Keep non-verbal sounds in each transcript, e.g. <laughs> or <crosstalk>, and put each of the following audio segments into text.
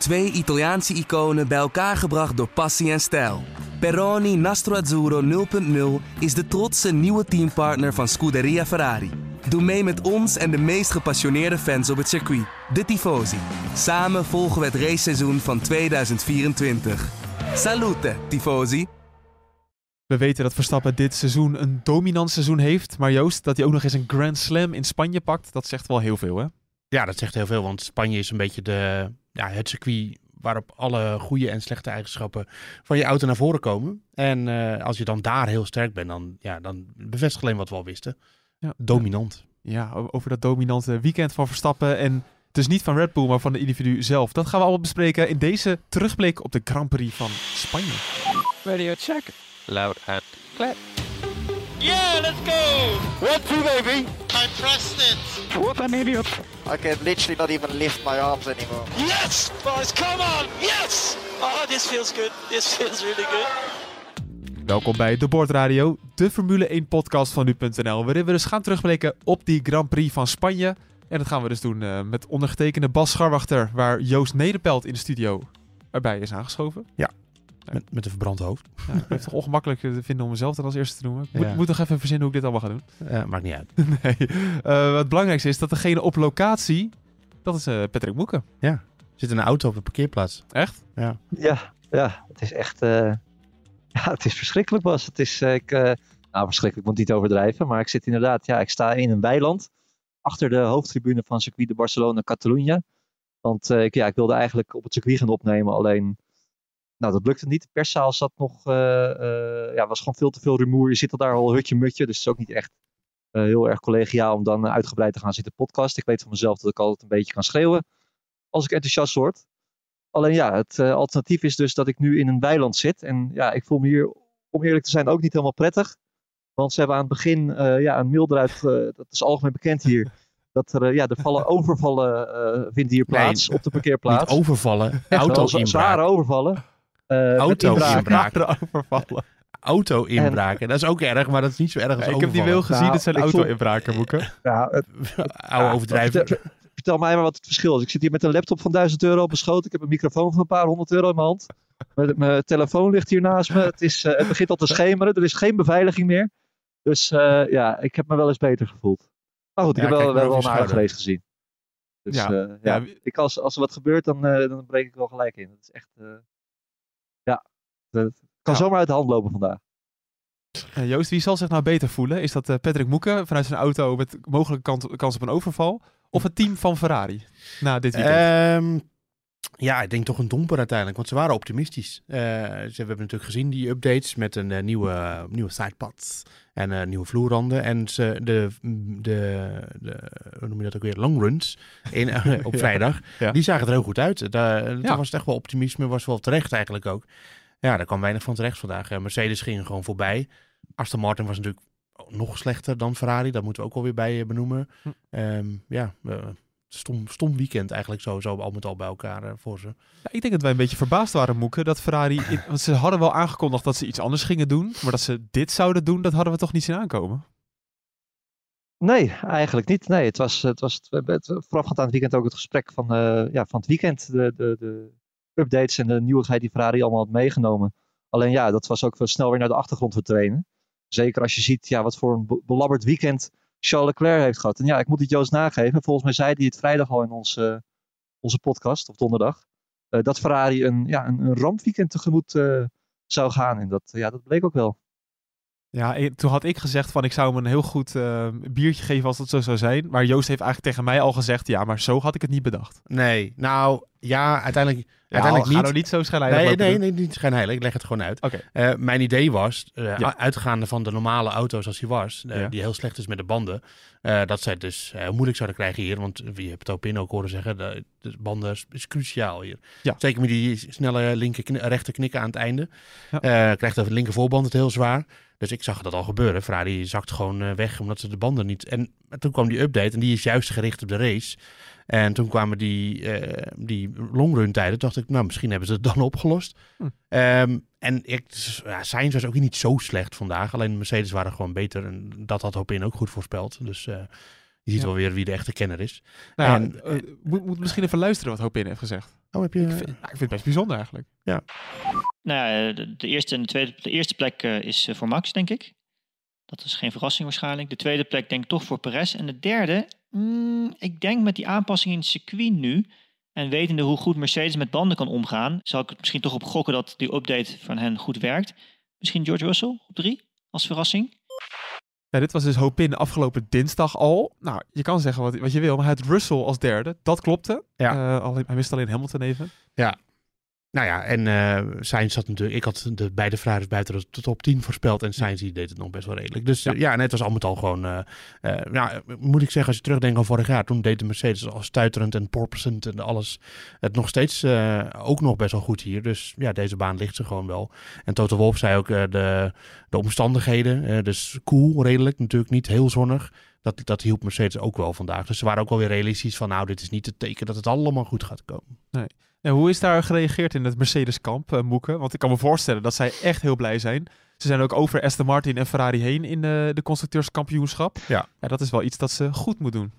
Twee Italiaanse iconen bij elkaar gebracht door passie en stijl. Peroni Nastro Azzurro 0.0 is de trotse nieuwe teampartner van Scuderia Ferrari. Doe mee met ons en de meest gepassioneerde fans op het circuit, de Tifosi. Samen volgen we het raceseizoen van 2024. Salute, Tifosi! We weten dat Verstappen dit seizoen een dominant seizoen heeft. Maar Joost, dat hij ook nog eens een Grand Slam in Spanje pakt, dat zegt wel heel veel, hè? Ja, dat zegt heel veel, want Spanje is een beetje de, ja, het circuit waarop alle goede en slechte eigenschappen van je auto naar voren komen. En uh, als je dan daar heel sterk bent, dan, ja, dan bevestigt alleen wat we al wisten. Ja. Dominant. Ja, over dat dominante weekend van Verstappen en dus niet van Red Bull, maar van de individu zelf. Dat gaan we allemaal bespreken in deze terugblik op de Grand Prix van Spanje. Radio check. Loud and clear. Yeah, let's go! One, two, baby! I pressed it! What an idiot! I can literally not even lift my arms anymore. Yes! Boys, come on! Yes! Oh, this feels good. This feels really good. Welkom bij De Bordradio, de Formule 1 podcast van nu.nl, waarin we dus gaan terugblikken op die Grand Prix van Spanje. En dat gaan we dus doen uh, met ondergetekende Bas Scharwachter, waar Joost Nederpelt in de studio erbij is aangeschoven. Ja, met, met een verbrand hoofd. Ja, het is toch ongemakkelijk te vinden om mezelf dan als eerste te noemen. Ik moet, ja. moet nog even verzinnen hoe ik dit allemaal ga doen. Ja, maakt niet uit. <laughs> nee. Uh, het belangrijkste is dat degene op locatie, dat is uh, Patrick Moeken. Ja, zit in een auto op de parkeerplaats. Echt? Ja. Ja, ja het is echt... Uh, <laughs> ja, het is verschrikkelijk was. Het is... ik, nou, verschrikkelijk moet niet overdrijven. Maar ik zit inderdaad... Ja, ik sta in een weiland. Achter de hoofdtribune van circuit de Barcelona-Catalunya. Want ik, ja, ik wilde eigenlijk op het circuit gaan opnemen. Alleen nou, dat lukte niet. De perszaal zat nog, uh, uh, ja, was gewoon veel te veel rumoer. Je zit al daar al hutje-mutje, dus het is ook niet echt uh, heel erg collegiaal om dan uitgebreid te gaan zitten podcast. Ik weet van mezelf dat ik altijd een beetje kan schreeuwen als ik enthousiast word. Alleen ja, het alternatief is dus dat ik nu in een weiland zit. En ja, ik voel me hier, om eerlijk te zijn, ook niet helemaal prettig. Want ze hebben aan het begin ja, een mail eruit, dat is algemeen bekend hier. Dat er, ja, er vallen <laughs> overvallen vinden hier plaats nee, op de parkeerplaats. Niet overvallen, <laughs> auto-inbraak. Zware overvallen. Uh, Auto-inbraken. overvallen. Auto-inbraken. Dat is ook erg, maar dat is niet zo erg als ja, Ik heb die wel gezien, nou, het zijn auto-inbraken, Boeken. Ja, het, <laughs> Oude overdrijven. Vertel, vertel, mij maar wat het verschil is. Ik zit hier met een laptop van 1000 euro op beschoten. Ik heb een microfoon van een paar honderd euro in mijn hand. Mijn, mijn telefoon ligt hier naast me. Het, is, uh, het begint al te schemeren. Er is geen beveiliging meer. Dus uh, ja, ik heb me wel eens beter gevoeld. Maar goed, ik ja, heb wel, wel, wel een aardig race gezien. Dus ja, uh, ja, ja. Ik, als, als er wat gebeurt, dan, dan breek ik wel gelijk in. Dat is echt... het kan zomaar uit de hand lopen vandaag. Uh, Joost, wie zal zich nou beter voelen? Is dat uh, Patrick Moeken vanuit zijn auto met mogelijke kans, kans op een overval? Of het team van Ferrari na dit weekend? Um, ja, ik denk toch een domper uiteindelijk, want ze waren optimistisch. Uh, ze hebben natuurlijk gezien die updates met een uh, nieuwe, nieuwe sidepads en uh, nieuwe vloerranden. En ze, de, de, de, hoe noem je dat ook weer, longruns in, <laughs> op vrijdag, ja, ja. die zagen er heel goed uit. Daar ja. was het echt wel optimisme, was wel terecht eigenlijk ook. Ja, daar kwam weinig van terecht vandaag. Mercedes ging gewoon voorbij. Aston Martin was natuurlijk nog slechter dan Ferrari, dat moeten we ook alweer bij benoemen. Hm. Um, ja, stom, stom weekend eigenlijk zo, zo al met al bij elkaar uh, voor ze. Ja, ik denk dat wij een beetje verbaasd waren, Moeken, dat Ferrari... <clears throat> In, want ze hadden wel aangekondigd dat ze iets anders gingen doen, maar dat ze dit zouden doen, dat hadden we toch niet zien aankomen? Nee, eigenlijk niet. Nee, het was, het was het, het, voorafgaand aan het weekend ook het gesprek van, uh, ja, van het weekend. De, de, de updates en de nieuwigheid die Ferrari allemaal had meegenomen. Alleen ja, dat was ook snel weer naar de achtergrond verdwenen. Zeker als je ziet ja, wat voor een belabberd weekend Charles Leclerc heeft gehad. En ja, ik moet het Joost nageven. Volgens mij zei hij het vrijdag al in onze, onze podcast, of donderdag. Uh, dat Ferrari een, ja, een, een rampweekend tegemoet uh, zou gaan. En dat, ja, dat bleek ook wel. Ja, toen had ik gezegd van ik zou hem een heel goed uh, biertje geven als dat zo zou zijn. Maar Joost heeft eigenlijk tegen mij al gezegd, ja, maar zo had ik het niet bedacht. Nee, nou ja, uiteindelijk, ja, uiteindelijk niet. Ga niet zo schijnheilig Nee, nee, nee, niet schijnheilig. Ik leg het gewoon uit. Okay. Uh, mijn idee was, uh, ja. uitgaande van de normale auto's zoals die was, ja. die heel slecht is met de banden, dat zij het dus heel moeilijk zouden krijgen hier. Want wie hebt het Opin ook horen zeggen, de, de banden is, is, cruciaal hier. Ja. Zeker met die snelle linker, kn rechter knikken aan het einde. krijgt de linker voorband het heel zwaar. Dus ik zag dat al gebeuren. Ferrari zakt gewoon weg omdat ze de banden niet... En toen kwam die update en die is juist gericht op de race. En toen kwamen die, uh, die longrun tijden. dacht ik, nou, misschien hebben ze het <laughs> dan opgelost. Hm. Um, en ik, ja, Sainz was ook niet zo slecht vandaag. Alleen de Mercedes waren gewoon beter. En dat had Hopin ook goed voorspeld. Dus uh, je ziet ja. wel weer wie de echte kenner is. Nou, en, uh, moet, moet misschien even luisteren wat Hopin heeft gezegd. Oh, heb je... Ik vind, nou, ik vind het best bijzonder eigenlijk. Nou ja, de, de eerste en de tweede. De eerste plek eh, is eh, voor Max, denk ik. Dat is geen verrassing waarschijnlijk. De tweede plek denk ik toch voor Perez. En de derde, mm, ik denk met die aanpassing in het circuit nu. En wetende hoe goed Mercedes met banden kan omgaan, zal ik het misschien toch op gokken dat die update van hen goed werkt. Misschien George Russell op drie als verrassing. Ja, dit was dus Hopin afgelopen dinsdag al. Nou, je kan zeggen wat, wat je wil, maar hij had Russell als derde. Dat klopte. Ja. Eh, alleen, hij miste alleen Hamilton even. Nou ja, en eh Sainz zat natuurlijk... Ik had de beide Ferraris buiten de top 10 voorspeld. En Sainz die deed het nog best wel redelijk. Dus ja, ja en het was al met al gewoon... eh, eh, nou, moet ik zeggen, als je terugdenkt aan vorig jaar... Toen deed de Mercedes al stuiterend en porpoisend en alles... Het nog steeds eh, ook nog best wel goed hier. Dus ja, deze baan ligt ze gewoon wel. En Toto Wolff zei ook eh, de, de omstandigheden. eh, dus koel, redelijk. Natuurlijk niet heel zonnig. Dat, dat hielp Mercedes ook wel vandaag. Dus ze waren ook wel weer realistisch van... Nou, dit is niet het teken dat het allemaal goed gaat komen. En hoe is daar gereageerd in het Mercedes-kamp, eh, Moeke? Want ik kan me voorstellen dat zij echt heel blij zijn. Ze zijn ook over Aston Martin en Ferrari heen in eh, de constructeurskampioenschap. Ja. ja. Dat is wel iets dat ze goed moet doen.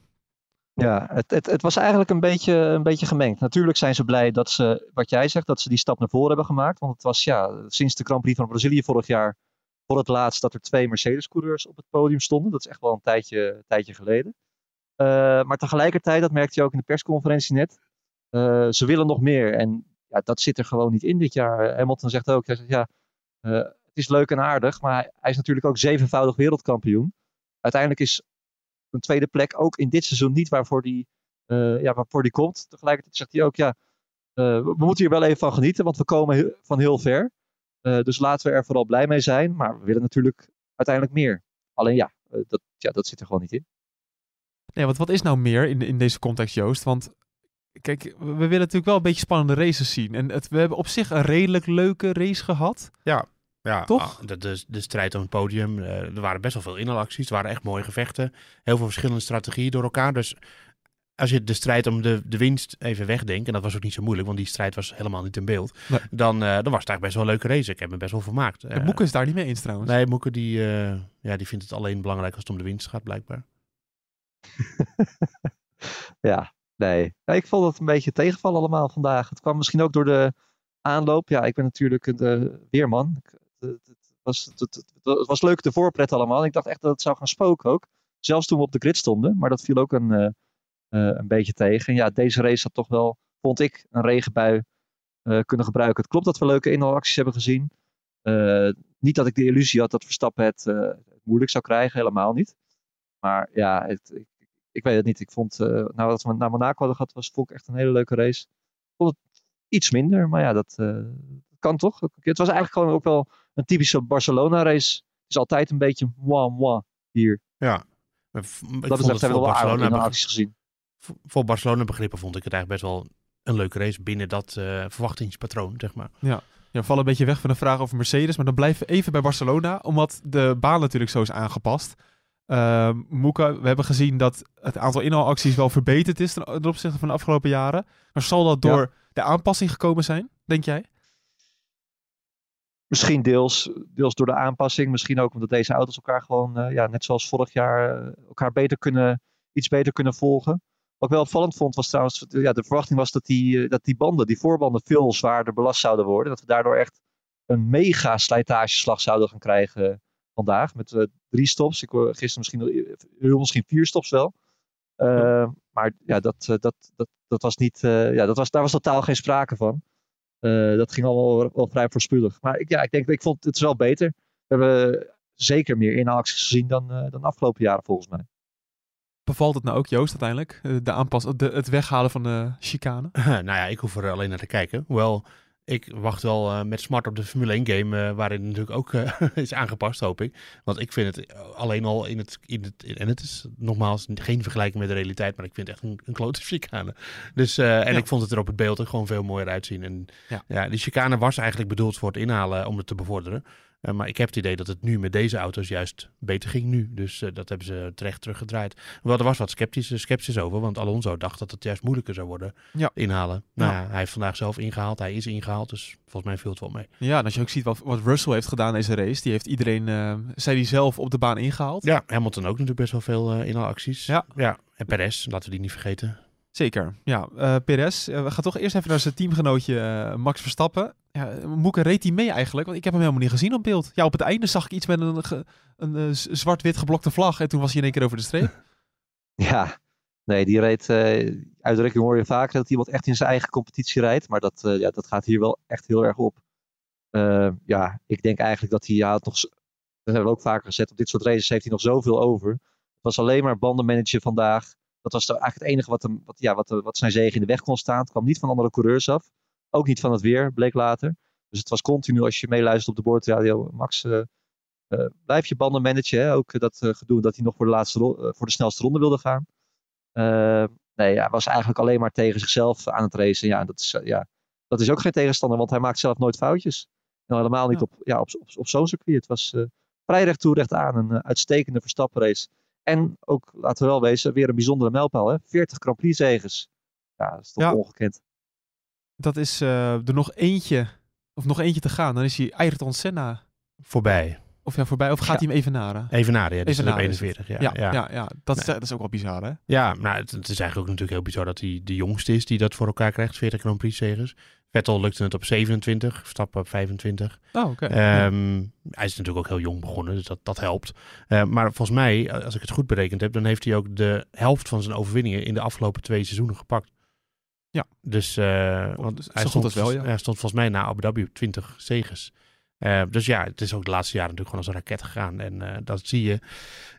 Ja, het, het, het was eigenlijk een beetje, een beetje gemengd. Natuurlijk zijn ze blij dat ze, wat jij zegt, dat ze die stap naar voren hebben gemaakt. Want het was ja, sinds de Grand Prix van Brazilië vorig jaar voor het laatst dat er twee Mercedes-coureurs op het podium stonden. Dat is echt wel een tijdje, tijdje geleden. Eh, maar tegelijkertijd, dat merkte je ook in de persconferentie net, eh, ze willen nog meer. En ja, dat zit er gewoon niet in dit jaar. Hamilton zegt ook, hij zegt, ja, eh, het is leuk en aardig, maar hij, is natuurlijk ook zevenvoudig wereldkampioen. Uiteindelijk is een tweede plek ook in dit seizoen niet waarvoor die, eh, ja, waarvoor die komt. Tegelijkertijd zegt hij ook, ja, we, moeten hier wel even van genieten, want we komen van heel ver. Dus laten we er vooral blij mee zijn. Maar we willen natuurlijk uiteindelijk meer. Alleen ja, dat, ja, dat zit er gewoon niet in. Nee, want wat is nou meer in, in deze context, Joost? Want kijk, we willen natuurlijk wel een beetje spannende races zien. En het, we hebben op zich een redelijk leuke race gehad. Ja, Toch? ah, De, de, de strijd om het podium. eh, er waren best wel veel inhaalacties. Er waren echt mooie gevechten. Heel veel verschillende strategieën door elkaar. Dus als je de strijd om de, de winst even wegdenkt. En dat was ook niet zo moeilijk, want die strijd was helemaal niet in beeld. Nee. Dan, eh, dan was het eigenlijk best wel een leuke race. Ik heb me best wel vermaakt. En Eh, Moeke is daar niet mee eens trouwens. Nee, Moeke die, eh, ja, die vindt het alleen belangrijk als het om de winst gaat, blijkbaar. <laughs> ja, Ja, ik vond het een beetje tegenvallen allemaal vandaag. Het kwam misschien ook door de aanloop. Ja, ik ben natuurlijk een eh, weerman. Ik- Het, was, het, was leuk de voorpret allemaal. Ik dacht echt dat het zou gaan spoken ook. Zelfs toen we op de grid stonden. Maar dat viel ook een, eh, eh, een beetje tegen. En ja, deze race had toch wel, vond ik, een regenbui eh, kunnen gebruiken. Het klopt dat we leuke inhaalacties hebben gezien. Eh, niet dat ik de illusie had dat Verstappen het, eh, het moeilijk zou krijgen. Helemaal niet. Maar ja, het, ik, ik weet het niet. Ik vond, eh nou dat we naar Monaco hadden gehad, was vond ik echt een hele leuke race. Ik vond het iets minder, maar ja, dat, eh, dat kan toch. Het was eigenlijk gewoon ook wel een typische Barcelona race. Het is altijd een beetje moi moi hier. Ik Dat vond betreft hebben we voor wel Barcelona, gezien. voor- Barcelona begrippen vond ik het eigenlijk best wel een leuke race binnen dat eh, verwachtingspatroon, zeg maar. Ja, we vallen een beetje weg van de vraag over Mercedes. Maar dan blijven we even bij Barcelona. Omdat de baan natuurlijk zo is aangepast. Ehm Moeka, we hebben gezien dat het aantal inhaalacties wel verbeterd is ten, ten opzichte van de afgelopen jaren. Maar zal dat Ja. door de aanpassing gekomen zijn, denk jij? Misschien deels, deels door de aanpassing. Misschien ook omdat deze auto's elkaar gewoon, eh, ja, net zoals vorig jaar, eh, elkaar beter kunnen, iets beter kunnen volgen. Wat ik wel opvallend vond was trouwens, ja, de verwachting was dat die, eh, dat die banden, die voorbanden, veel zwaarder belast zouden worden. Dat we daardoor echt een mega slijtageslag zouden gaan krijgen vandaag. Met eh, drie stops. Ik hoor gisteren misschien, heel misschien vier stops wel. Eh, Maar ja, dat, eh, dat, dat, dat was niet, eh, ja, dat was, daar was totaal geen sprake van. Eh, dat ging allemaal wel, wel vrij voorspoedig. Maar ik, ja, ik denk, ik vond het is wel beter. We hebben zeker meer inhaalacties gezien dan, eh, dan de afgelopen jaren volgens mij. Bevalt het nou ook, Joost, uiteindelijk? Eh, De aanpas, de, het weghalen van de chicane? <laughs> nou ja, ik hoef er alleen naar te kijken. Hoewel, ik wacht wel eh, met smart op de Formule 1 game, eh, waarin natuurlijk ook eh, <laughs> is aangepast, hoop ik. Want ik vind het alleen al in het, in het, en het is nogmaals geen vergelijking met de realiteit, maar ik vind het echt een, een klote chicane. Dus, en Ja. ik vond het er op het beeld ook gewoon veel mooier uitzien. En Ja. ja. die chicane was eigenlijk bedoeld voor het inhalen om het te bevorderen. Eh, maar ik heb het idee dat het nu met deze auto's juist beter ging nu. Dus eh, dat hebben ze terecht teruggedraaid. Wel, er was wat sceptisch, sceptisch over, want Alonso dacht dat het juist moeilijker zou worden Ja. inhalen. Nou Ja. hij heeft vandaag zelf ingehaald, hij is ingehaald, dus volgens mij viel het wel mee. Ja, en als je ook ziet wat, wat Russell heeft gedaan deze race. Die heeft iedereen, eh zei hij zelf, op de baan ingehaald. Ja, Hamilton ook natuurlijk best wel veel eh inhaalacties. Ja. ja. En Perez, laten we die niet vergeten. Zeker, ja. Eh Perez, eh, we gaan toch eerst even naar zijn teamgenootje eh, Max Verstappen. Ja, Moeke, reed hij mee eigenlijk? Want ik heb hem helemaal niet gezien op beeld. Ja, op het einde zag ik iets met een, ge- een zwart-wit geblokte vlag. En toen was hij in één keer over de streep. <laughs> Ja, nee, die reed, eh uitdrukking hoor je vaak dat iemand echt in zijn eigen competitie rijdt. Maar dat, eh, ja, dat gaat hier wel echt heel erg op. Ja, ik denk eigenlijk dat hij, ja, nog, dat hebben we ook vaker gezet, op dit soort races heeft hij nog zoveel over. Het was alleen maar bandenmanager vandaag. Dat was eigenlijk het enige wat, hem, wat, ja, wat, wat zijn zegen in de weg kon staan. Het kwam niet van andere coureurs af. Ook niet van het weer, bleek later. Dus het was continu, als je meeluistert op de boordradio, Max, eh, eh, blijf je banden managen. Hè? Ook eh, dat gedoe dat hij nog voor de, laatste voor de snelste ronde wilde gaan. Nee, hij was eigenlijk alleen maar tegen zichzelf aan het racen. Ja, dat is, ja, dat is ook geen tegenstander, want hij maakt zelf nooit foutjes. En helemaal niet Ja. op, ja, op, op, op zo'n circuit. Het was vrij recht toe, recht aan. Een uitstekende Verstappen-race. En ook, laten we wel wezen, weer een bijzondere mijlpaal. Hè? 40 Grand Prix zegens. Ja, dat is toch Ja. ongekend. Dat is eh, er nog eentje, of nog eentje te gaan. Dan is hij Ayrton Senna. Voorbij. Of ja, voorbij. Of gaat Ja. hij hem even naren? Even na, ja. Die Even staat op na is het. 41. Ja, Ja, ja. ja. ja, Dat, is, Nee. dat is ook wel bizar, hè? Ja, nou, het, het is eigenlijk ook natuurlijk heel bizar dat hij de jongste is die dat voor elkaar krijgt. 40 Grand Prix zegers. Vettel lukte het op 27, Verstappen op 25. Oh, oké. Ja. Ehm, Hij is natuurlijk ook heel jong begonnen, dus dat, dat helpt. Eh, maar volgens mij, als ik het goed berekend heb, dan heeft hij ook de helft van zijn overwinningen in de afgelopen twee seizoenen gepakt. Ja. Dus, eh, want dus hij stond, wel, ja. hij stond volgens mij na Abu Dhabi op 20 zegens. Eh, dus ja, het is ook de laatste jaren natuurlijk gewoon als een raket gegaan. En eh, dat zie je.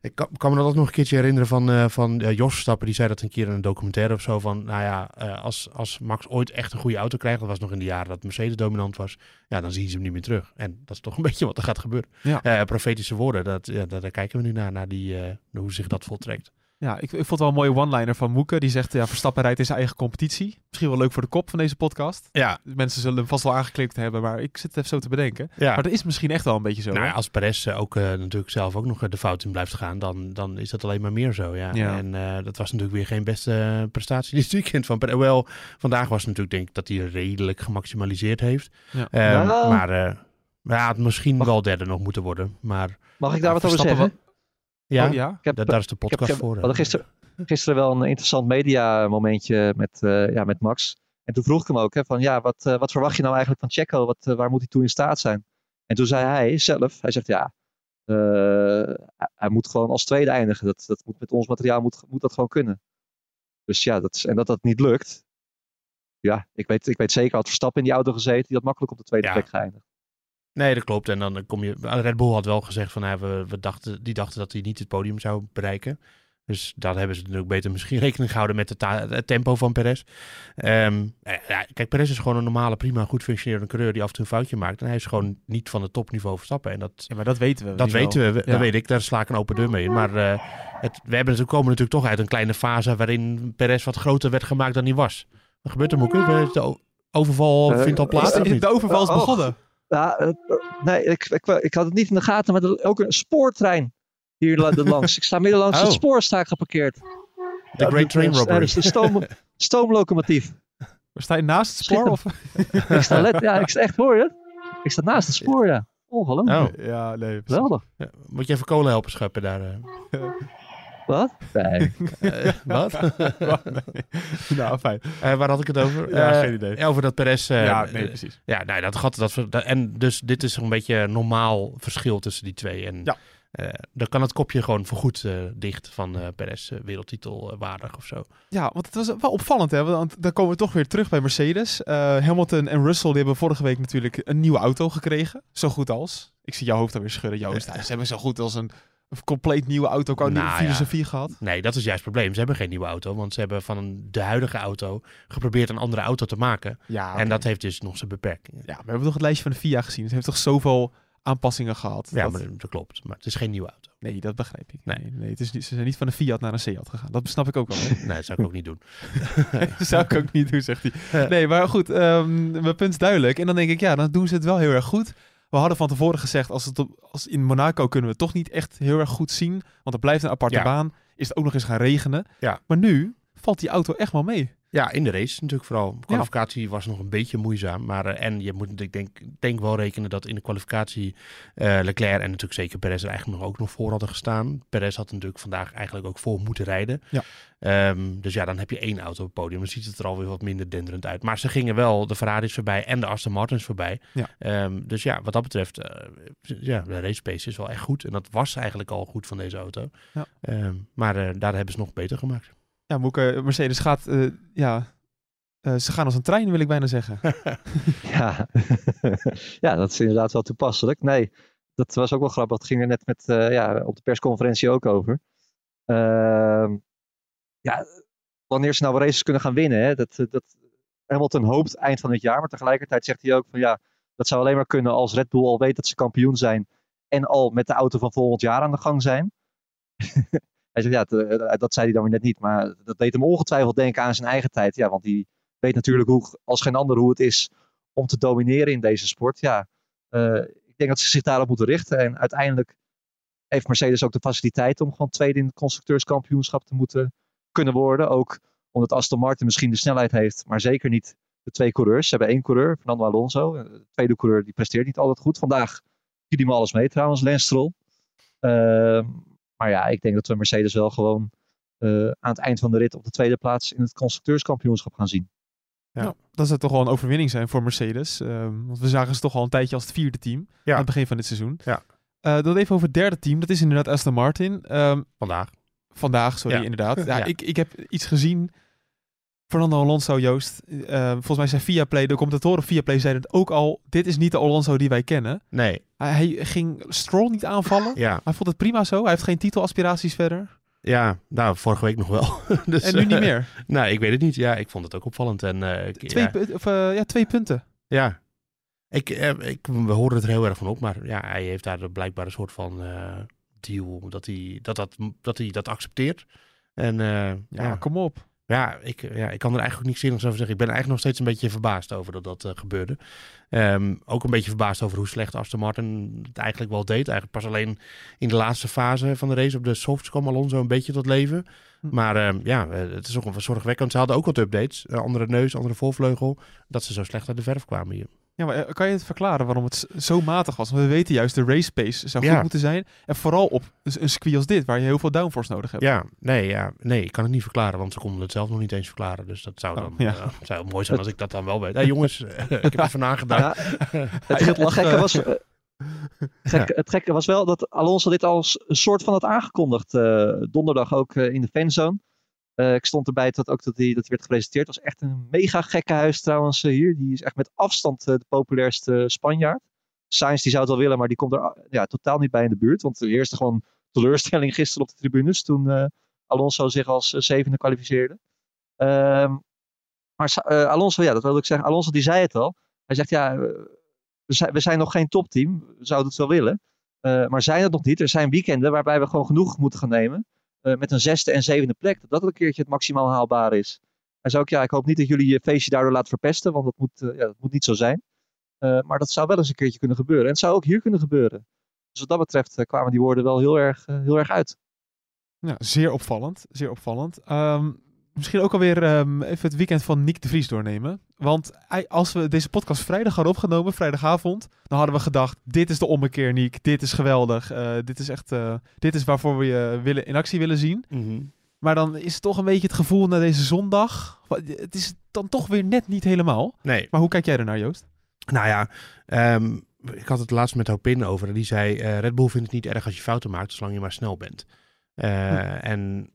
Ik kan, kan me dat ook nog een keertje herinneren van, eh van Jos Stappen. Die zei dat een keer in een documentaire of zo. Van, nou ja, als, als Max ooit echt een goede auto krijgt. Dat was nog in de jaren dat Mercedes dominant was. Ja, dan zien ze hem niet meer terug. En dat is toch een <laughs> beetje wat er gaat gebeuren. Ja. Profetische woorden, dat, ja, daar, kijken we nu naar. Naar die, hoe zich dat voltrekt. Ja, ik, ik vond het wel een mooie one-liner van Moeke. Die zegt, ja, Verstappen rijdt in zijn eigen competitie. Misschien wel leuk voor de kop van deze podcast. Ja, Mensen zullen hem vast wel aangeklikt hebben, maar ik zit het even zo te bedenken. ja. Maar dat is misschien echt wel een beetje zo. Nou, ja, als Perez eh, ook eh, natuurlijk zelf ook nog eh, de fout in blijft gaan, dan, dan is dat alleen maar meer zo. Ja. Ja. En eh, dat was natuurlijk weer geen beste prestatie <laughs> dit weekend van Perez. Wel, vandaag was het natuurlijk denk ik dat hij redelijk gemaximaliseerd heeft. Ja. Ehm. Maar eh maar hij had misschien Mag- wel derde nog moeten worden. Maar Mag ik daar wat over zeggen? Ja, Oh, ja? Ik heb, da- daar is de podcast ik heb- voor. we hadden gisteren, gisteren wel een interessant media momentje met, eh, ja, met Max. En toen vroeg ik hem ook hè, van ja, wat, eh, wat verwacht je nou eigenlijk van Checo? Wat, eh, waar moet hij toe in staat zijn? En toen zei hij zelf, hij zegt ja, eh, hij- hij moet gewoon als tweede eindigen. Dat, dat moet, met ons materiaal moet, moet dat gewoon kunnen. Dus ja, dat is, en dat dat niet lukt. Ja, ik weet, ik weet zeker, had Verstappen in die auto gezeten, die had makkelijk op de tweede Ja. plek geëindigd. Nee, dat klopt. En dan kom je. Red Bull had wel gezegd van nou, we, we dachten, die dachten dat hij niet het podium zou bereiken. Dus daar hebben ze natuurlijk beter misschien <laughs> rekening gehouden met het, tempo van Perez. Ehm, eh, ja, kijk, Perez is gewoon een normale, prima, goed functionerende coureur die af en toe een foutje maakt. En hij is gewoon niet van het topniveau Verstappen. En dat, Ja, maar dat weten we. dat wel. weten we, Ja. dat weet ik. Daar sla ik een open deur mee in. Maar eh, het, we hebben natuurlijk, komen natuurlijk toch uit een kleine fase waarin Perez wat groter werd gemaakt dan hij was. Wat gebeurt er, Moeke? De o- overval Eh, vindt al plaats? De, de overval is Oh. begonnen. Ja, eh, nee, ik, ik, ik had het niet in de gaten, maar er ook een spoortrein hier la- er langs. Ik sta midden langs Oh. het spoor sta ik geparkeerd. De Great Train Ja, Robbery. dat is de stoom, <laughs> stoomlocomotief. Sta je naast het spoor? Of? <laughs> ik sta let, ja, ik sta echt voor je. Ik sta naast het spoor, ja. Ongelooflijk. Oh, Ja, nee. Geweldig. ja. moet je even kolen helpen scheppen daar? <laughs> eh? <laughs> Wat? Nee. Wat? nee. Nou, fijn. Eh, waar had ik het over? Ja, Eh, geen idee. Over dat Perez. eh, ja, nee, precies. ja, nou, dat gat. Dat, dat, en dus dit is een beetje een normaal verschil tussen die twee. En Ja. eh, dan kan het kopje gewoon voorgoed eh dicht van eh Perez wereldtitel waardig of zo. Ja, want het was wel opvallend, hè? Want dan komen we toch weer terug bij Mercedes. Eh, Hamilton en Russell die hebben vorige week natuurlijk een nieuwe auto gekregen. Zo goed als. Ik zie jouw hoofd alweer schudden, Joost. Ze hebben zo goed als een, een compleet nieuwe auto qua Nou, nieuwe ja. filosofie gehad. Nee, dat is juist het probleem. Ze hebben geen nieuwe auto, want ze hebben van een, de huidige auto geprobeerd een andere auto te maken. Ja, En dat heeft dus nog zijn beperkingen. Ja, maar we hebben toch het lijstje van de FIA gezien. Het heeft toch zoveel aanpassingen gehad. Ja, dat- maar dat klopt. Maar het is geen nieuwe auto. Nee, dat begrijp ik. Nee. Nee, het is niet, ze zijn niet van een Fiat naar een Seat gegaan. Dat snap ik ook wel. <laughs> Nee, dat zou ik ook niet doen. <laughs> Dat zou ik ook niet doen, zegt hij. Nee, maar goed, ehm, mijn punt is duidelijk. En dan denk ik, ja, dan doen ze het wel heel erg goed. We hadden van tevoren gezegd, als, het op, als in Monaco kunnen we het toch niet echt heel erg goed zien. Want er blijft een aparte Ja. baan. Is het ook nog eens gaan regenen. Ja. Maar nu valt die auto echt wel mee. Ja, in de race natuurlijk vooral. De kwalificatie was nog een beetje moeizaam. Maar, eh, en je moet ik denk, denk wel rekenen dat in de kwalificatie eh, Leclerc en natuurlijk zeker Perez er eigenlijk nog ook nog voor hadden gestaan. Perez had natuurlijk vandaag eigenlijk ook voor moeten rijden. Ja. Ehm, dus ja, dan heb je één auto op het podium. Dan ziet het er alweer wat minder denderend uit. Maar ze gingen wel de Ferraris voorbij en de Aston Martins voorbij. Ja. Ehm, dus ja, wat dat betreft, eh, ja, de race pace is wel echt goed. En dat was eigenlijk al goed van deze auto. Ja. Ehm, maar daar hebben ze nog beter gemaakt. Ja, Moeke, Mercedes gaat, eh, ja, eh, ze gaan als een trein wil ik bijna zeggen. <laughs> <laughs> Ja. ja, dat is inderdaad wel toepasselijk. Nee, dat was ook wel grappig. Dat ging er net met, eh, ja, op de persconferentie ook over. Ehm, ja, wanneer ze nou races kunnen gaan winnen. Hè, dat, dat Hamilton hoopt eind van het jaar. Maar tegelijkertijd zegt hij ook van ja, dat zou alleen maar kunnen als Red Bull al weet dat ze kampioen zijn. En al met de auto van volgend jaar aan de gang zijn. Hij zegt ja, t- eh, dat zei hij dan weer net niet. Maar dat deed hem ongetwijfeld denken aan zijn eigen tijd. Ja, want die weet natuurlijk hoe, als geen ander hoe het is om te domineren in deze sport. Ja, eh, ik denk dat ze zich daarop moeten richten. En uiteindelijk heeft Mercedes ook de faciliteit om gewoon tweede in het constructeurskampioenschap te moeten kunnen worden. Ook omdat Aston Martin misschien de snelheid heeft, maar zeker niet de twee coureurs. Ze hebben één coureur, Fernando Alonso. Eh, De tweede coureur die presteert niet altijd goed. Vandaag hij me alles mee trouwens, Lance Stroll. Ehm, maar ja, ik denk dat we Mercedes wel gewoon eh, aan het eind van de rit op de tweede plaats in het constructeurskampioenschap gaan zien. Ja. Nou, dat zou toch wel een overwinning zijn voor Mercedes. Ehm, want we zagen ze toch al een tijdje als het vierde team Ja. aan het begin van dit seizoen. Ja. Eh, dan even over het derde team. Dat is inderdaad Aston Martin. Ehm, Vandaag. vandaag, sorry, Ja. inderdaad. Ja, <laughs> Ja. Ik, ik heb iets gezien. Fernando Alonso, Joost. eh, volgens mij zei Viaplay, de commentatoren Viaplay zeiden het ook al. Dit is niet de Alonso die wij kennen. Nee, Hij, hij ging Stroll niet aanvallen. ja. Hij vond het prima zo. Hij heeft geen titelaspiraties verder. Ja, nou, vorige week nog wel. <laughs> dus, En nu niet eh, meer. <laughs> nou, ik weet het niet. Ja, ik vond het ook opvallend. En, eh, Twee, ja, of, ja, twee punten. ja. Ik, ik, we horen het er heel erg van op. Maar ja, hij heeft daar blijkbaar een soort van deal dat hij dat, dat, dat, hij dat accepteert. En Ja, ja, kom op. Ja, ik, ja, ik kan er eigenlijk niks zinnigs over zeggen. Ik ben eigenlijk nog steeds een beetje verbaasd over dat dat eh, gebeurde. Ehm, ook een beetje verbaasd over hoe slecht Aston Martin het eigenlijk wel deed. Eigenlijk pas alleen in de laatste fase van de race op de softs kwam Alonso een beetje tot leven. Hm. Maar ehm, ja, eh, het is ook wel zorgwekkend. Ze hadden ook wat updates. Een andere neus, andere voorvleugel. Dat ze zo slecht uit de verf kwamen hier. Ja, maar eh, kan je het verklaren waarom het zo matig was? Want we weten juist, de race pace zou goed Ja. moeten zijn. En vooral op een circuit als dit, waar je heel veel downforce nodig hebt. Ja, nee, ja, nee, ik kan het niet verklaren. Want ze konden het zelf nog niet eens verklaren. Dus dat zou Oh, dan ja. eh, zou mooi zijn als ik dat dan wel weet. Hé jongens, <laughs> ik heb even nagedacht. Ja, Hij het, gaat het, gekke was, eh, gek- het gekke was wel dat Alonso dit als een soort van had aangekondigd. eh, donderdag ook eh, in de fanzone. Eh, ik stond erbij dat ook dat hij dat werd gepresenteerd. Het was echt een mega gekke huis trouwens eh, hier. Die is echt met afstand eh, de populairste Spanjaard. Sainz die zou het wel willen, maar die komt er ja, totaal niet bij in de buurt. Want er heerste gewoon teleurstelling <laughs> gisteren op de tribunes toen Alonso zich als zevende kwalificeerde. Ehm, maar Alonso, ja, dat wilde ik zeggen. Alonso die zei het al. Hij zegt ja, we zijn, we zijn nog geen topteam. We zouden het wel willen. Maar zijn het nog niet. Er zijn weekenden waarbij we gewoon genoeg moeten gaan nemen. Eh, met een zesde en zevende plek. Dat dat een keertje het maximaal haalbaar is. Hij zei ook, ja, ik hoop niet dat jullie je feestje daardoor laten verpesten. Want dat moet, eh, ja, dat moet niet zo zijn. Eh, maar dat zou wel eens een keertje kunnen gebeuren. En het zou ook hier kunnen gebeuren. Dus wat dat betreft kwamen die woorden wel heel erg, heel erg uit. Ja, zeer opvallend. Zeer opvallend. Ehm, misschien ook alweer ehm, even het weekend van Nick de Vries doornemen. Want hij- als we deze podcast vrijdag hadden opgenomen, vrijdagavond, dan hadden we gedacht: dit is de ommekeer, Nick. Dit is geweldig. eh, dit is echt, eh, dit is waarvoor we je willen, in actie willen zien. Mhm. Maar dan is het toch een beetje het gevoel na deze zondag. Het is dan toch weer net niet helemaal. Nee, Maar hoe kijk jij ernaar, Joost? Nou ja, ehm, ik had het laatst met Hopin over. En die zei, eh, Red Bull vindt het niet erg als je fouten maakt, zolang je maar snel bent. Eh, En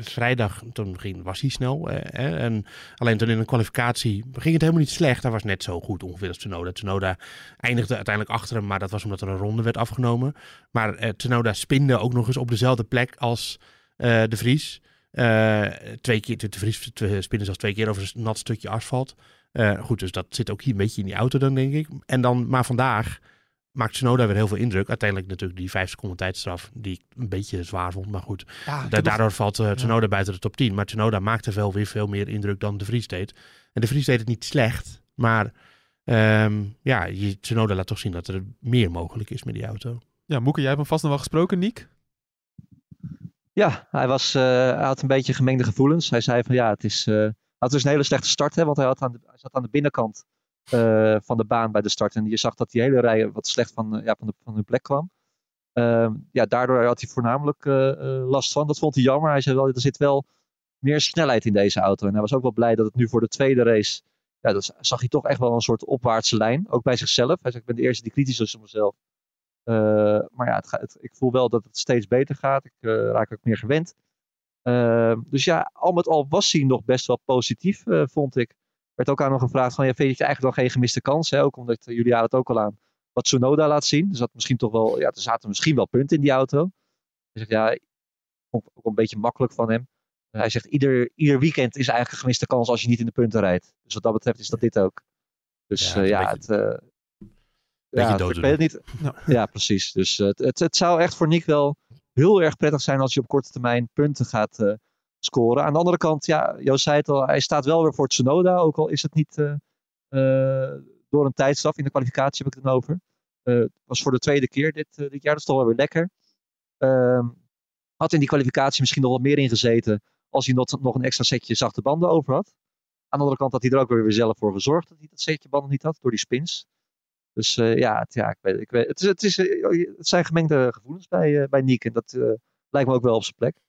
vrijdag, toen ging, was hij snel. eh, en alleen toen in een kwalificatie ging het helemaal niet slecht. Hij was net zo goed ongeveer als Tsunoda. Tsunoda eindigde uiteindelijk achter hem, maar dat was omdat er een ronde werd afgenomen. Maar eh, Tsunoda spinde ook nog eens op dezelfde plek als eh, de Vries. Eh, twee keer, de Vries twee- spinnen zelfs twee keer over een nat stukje asfalt. Eh, goed, dus dat zit ook hier een beetje in die auto dan, denk ik. En dan, maar vandaag maakt Tsunoda weer heel veel indruk. Uiteindelijk natuurlijk die vijf seconden tijdstraf, die ik een beetje zwaar vond. Maar goed, Ja, da- daardoor valt eh, Tsunoda buiten de top 10. Maar Tsunoda maakte wel weer veel meer indruk dan de Vries deed. En de Vries deed het niet slecht, maar ehm, ja, je, Tsunoda laat toch zien dat er meer mogelijk is met die auto. Ja, Moeke, jij hebt hem vast nog wel gesproken, Nick. Ja, hij, was, eh, hij had een beetje gemengde gevoelens. Hij zei van ja, het is, eh, hij had dus een hele slechte start, hè, want hij, had aan de, hij zat aan de binnenkant eh, van de baan bij de start. En je zag dat die hele rij wat slecht van, eh, ja, van, de, van hun plek kwam. Ehm, ja, daardoor had hij voornamelijk eh, last van. Dat vond hij jammer. Hij zei wel, er zit wel meer snelheid in deze auto. En hij was ook wel blij dat het nu voor de tweede race... Ja, dat zag hij toch echt wel een soort opwaartse lijn. Ook bij zichzelf. Hij zei, ik ben de eerste die kritisch is op mezelf. Maar ja, het gaat, ik voel wel dat het steeds beter gaat. Ik eh, raak ook meer gewend. Ehm, dus ja, al met al was hij nog best wel positief, vond ik. Werd ook aan hem gevraagd van, ja, vind je eigenlijk wel geen gemiste kans? Hè? Ook omdat eh, jullie hadden het ook al aan wat Tsunoda laat zien. Er, zat misschien toch wel, ja, er zaten misschien wel punten in die auto. Hij zegt, ja, ook een beetje makkelijk van hem. Hij zegt, ieder, ieder weekend is eigenlijk een gemiste kans als je niet in de punten rijdt. Dus wat dat betreft is dat dit ook. Dus Ja, ja, het is een ja het... eh, beetje ja, het niet. Ja. Ja, precies. Dus eh, het, het, het zou echt voor Nick wel heel erg prettig zijn als je op korte termijn punten gaat eh, scoren. Aan de andere kant, ja, Joost zei het al, hij staat wel weer voor Tsunoda. Ook al is het niet eh, eh, door een tijdstraf. In de kwalificatie heb ik het dan over. Eh, Het was voor de tweede keer dit, dit jaar. Dat is toch wel weer lekker. Ehm, had in die kwalificatie misschien nog wat meer in gezeten. Als hij nog, nog een extra setje zachte banden over had. Aan de andere kant had hij er ook weer zelf voor gezorgd dat hij dat setje banden niet had. Door die spins. Dus ja, het, ja ik weet, ik weet, het, is, het, is, het zijn gemengde gevoelens bij, bij Nick. En dat lijkt me ook wel op zijn plek.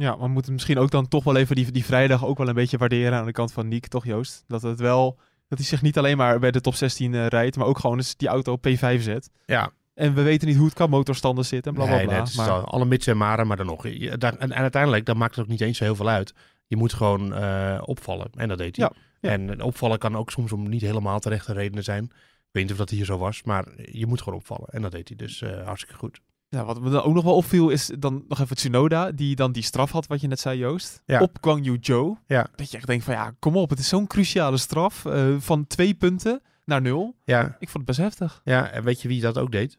Ja, maar we moeten misschien ook dan toch wel even die, die vrijdag ook wel een beetje waarderen aan de kant van Nick, toch Joost? Dat het wel, dat hij zich niet alleen maar bij de top 16 eh, rijdt, maar ook gewoon eens die auto op P5 zet. Ja, En we weten niet hoe het qua motorstanden zit en bla bla nee, bla. nee, maar, alle mits en maren, maar dan nog. Je- daar- en, en uiteindelijk, dan maakt het ook niet eens zo heel veel uit. Je moet gewoon eh, opvallen. En dat deed hij. Ja, ja. En eh, opvallen kan ook soms om niet helemaal terechte redenen zijn. Ik weet niet of dat hier zo was, maar je moet gewoon opvallen. En dat deed hij dus hartstikke goed. Ja, wat me dan ook nog wel opviel is dan nog even Tsunoda, die dan die straf had, wat je net zei Joost, Ja. op Guang Yu Zhou. Ja. Dat je echt denkt van ja, kom op, het is zo'n cruciale straf eh, van twee punten naar nul. Ja, Ik vond het best heftig. ja, en weet je wie dat ook deed?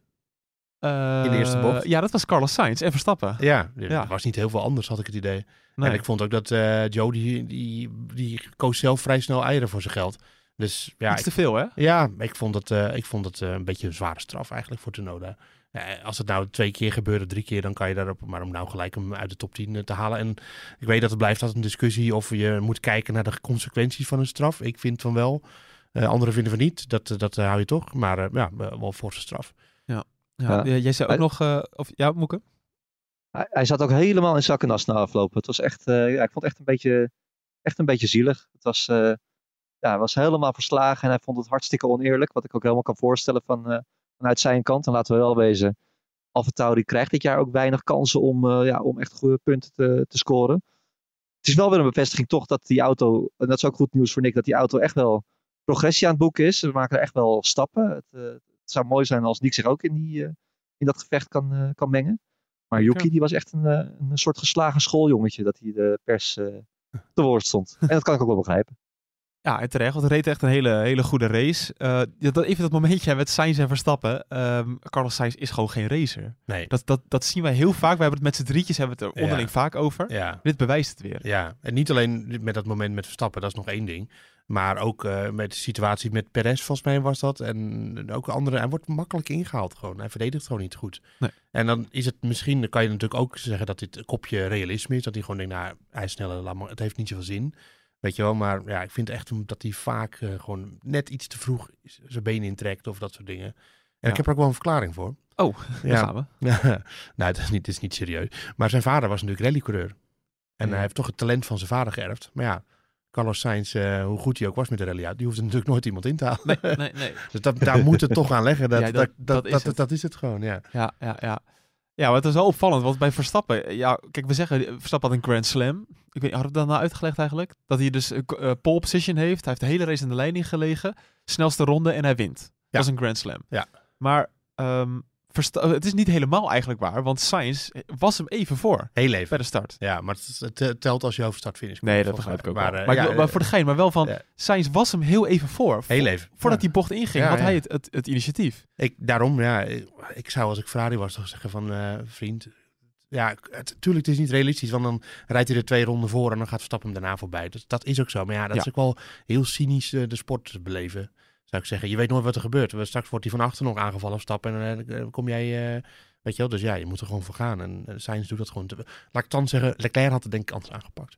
Eh, In de eerste bocht? Ja, dat was Carlos Sainz en Verstappen. Ja, er Ja. was niet heel veel anders, had ik het idee. Nee. En ik vond ook dat eh, Joe, die, die, die koos zelf vrij snel eieren voor zijn geld. Dus ja, Iets te veel, hè? ja ik vond het, eh, ik vond het eh, een beetje een zware straf eigenlijk voor Tsunoda. Ja, als het nou twee keer gebeurde, drie keer, dan kan je daarop. Maar om nou gelijk hem uit de top 10 te halen. En ik weet dat het blijft altijd een discussie of je moet kijken naar de consequenties van een straf. Ik vind van wel. Eh, anderen vinden van niet. Dat, eh, dat eh, hou je toch. Maar eh, ja, wel voor zijn straf. Ja, Ja. Jij zei ook Hij- nog, eh, of ja, Moeke? Hij, hij zat ook helemaal in zak en as na aflopen. Het was echt, eh, ja, ik vond het echt een beetje, echt een beetje zielig. Het was, eh, ja, hij was helemaal verslagen en hij vond het hartstikke oneerlijk. Wat ik ook helemaal kan voorstellen van, eh, vanuit zijn kant. En laten we wel wezen, AlphaTauri krijgt dit jaar ook weinig kansen om, eh, ja, om echt goede punten te, te scoren. Het is wel weer een bevestiging toch dat die auto, en dat is ook goed nieuws voor Nick, dat die auto echt wel progressie aan het boeken is. Ze maken er echt wel stappen. Het, eh, het zou mooi zijn als Nick zich ook in, die, eh, in dat gevecht kan, kan mengen. Maar Yuki die was echt een, een soort geslagen schooljongetje dat hij de pers te woord stond. En dat kan ik ook wel begrijpen. Ja, en terecht, want hij reed echt een hele, hele goede race. Dat, even dat momentje met Sainz en Verstappen. Ehm, Carlos Sainz is gewoon geen racer. Nee. Dat, dat, dat zien wij heel vaak. We hebben het met z'n drietjes hebben het er onderling Ja. vaak over. Ja. Dit bewijst het weer. Ja, en niet alleen met dat moment met Verstappen, dat is nog één ding. Maar ook eh, met de situatie met Perez, volgens mij was dat. En ook andere. Hij wordt makkelijk ingehaald gewoon. Hij verdedigt gewoon niet goed. Nee. En dan is het misschien, dan kan je natuurlijk ook zeggen dat dit een kopje realisme is. Dat hij gewoon denkt, nou, hij is sneller, laat maar, het heeft niet zoveel zin. Weet je wel, maar ja, ik vind echt dat hij vaak eh, gewoon net iets te vroeg zijn benen intrekt of dat soort dingen. En Ja. ik heb er ook wel een verklaring voor. Oh, <laughs> daar Ja. gaan we. <laughs> nou, het is, niet, het is niet serieus. Maar zijn vader was natuurlijk rallycoureur. En Ja. hij heeft toch het talent van zijn vader geërfd. Maar ja, Carlos Sainz, eh, hoe goed hij ook was met de rally, die hoefde natuurlijk nooit iemand in te halen. Nee, nee, nee. <laughs> Dus dat, daar moet het toch aan leggen. Dat, Ja, dat, dat- dat, dat dat, is het. dat is het gewoon, ja. Ja, ja, ja. Ja, maar het is wel opvallend, want bij Verstappen, ja, kijk, we zeggen, Verstappen had een Grand Slam. Ik weet, hadden we dat nou uitgelegd eigenlijk? Dat hij dus een eh, pole position heeft. Hij heeft de hele race in de leiding gelegen. Snelste ronde en hij wint. Dat is een Grand Slam. Ja. Maar ehm, Versta- het is niet helemaal eigenlijk waar, want Sainz was hem even voor Heel bij even. de start. Ja, maar het, telt als je over start finish komt. Nee, dat begrijp ik ook maar, wel. eh, Maar, ik ja, wil- maar eh, voor de gein, maar wel van. Sainz was hem heel even voor. Heel even. Voordat die bocht inging, had hij het, het, het initiatief. Ik, daarom, ja, ik, zou als ik Ferrari was toch zeggen van, eh, vriend, ja, het, tuurlijk, het is niet realistisch, want dan rijdt hij er twee ronden voor en dan gaat Verstappen hem daarna voorbij. Dus dat is ook zo. Maar ja, dat Ja. is ook wel heel cynisch de sport beleven, zou ik zeggen. Je weet nooit wat er gebeurt. Straks wordt hij van achter nog aangevallen Verstappen en eh, dan kom jij, eh, weet je wel. Dus ja, je moet er gewoon voor gaan. En uh, Sainz doet dat gewoon. Te, laat ik dan zeggen, Leclerc had het denk ik anders aangepakt.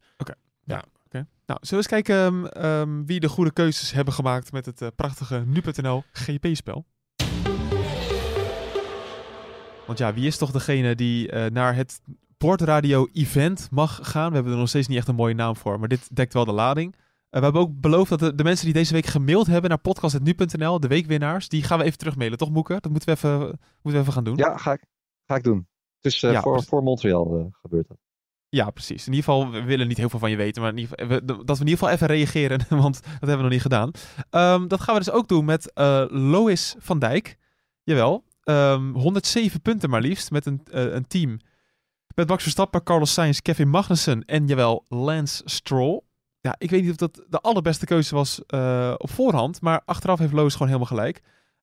Nou, zullen we eens kijken ehm, ehm, wie de goede keuzes hebben gemaakt met het eh, prachtige nu.nl GP-spel. Want ja, wie is toch degene die eh, naar het Portradio-event mag gaan? We hebben er nog steeds niet echt een mooie naam voor, maar dit dekt wel de lading. Eh, we hebben ook beloofd dat de, de mensen die deze week gemaild hebben naar podcast.nu.nl, de weekwinnaars, die gaan we even terugmailen, toch Moeke? Dat moeten we even, moeten we even gaan doen. Ja, ga ik, ga ik doen. Dus Ja, voor, Montreal eh, gebeurt dat. Ja, precies. In ieder geval, we willen niet heel veel van je weten, maar in ieder geval, we- dat we in ieder geval even reageren, <laughs> want dat hebben we nog niet gedaan. Ehm, dat gaan we dus ook doen met eh, Lois van Dijk. Jawel, ehm, 107 punten maar liefst met een, een team. Met Max Verstappen, Carlos Sainz, Kevin Magnussen en jawel, Lance Stroll. Ja, ik weet niet of dat de allerbeste keuze was eh, op voorhand, maar achteraf heeft Lois gewoon helemaal gelijk.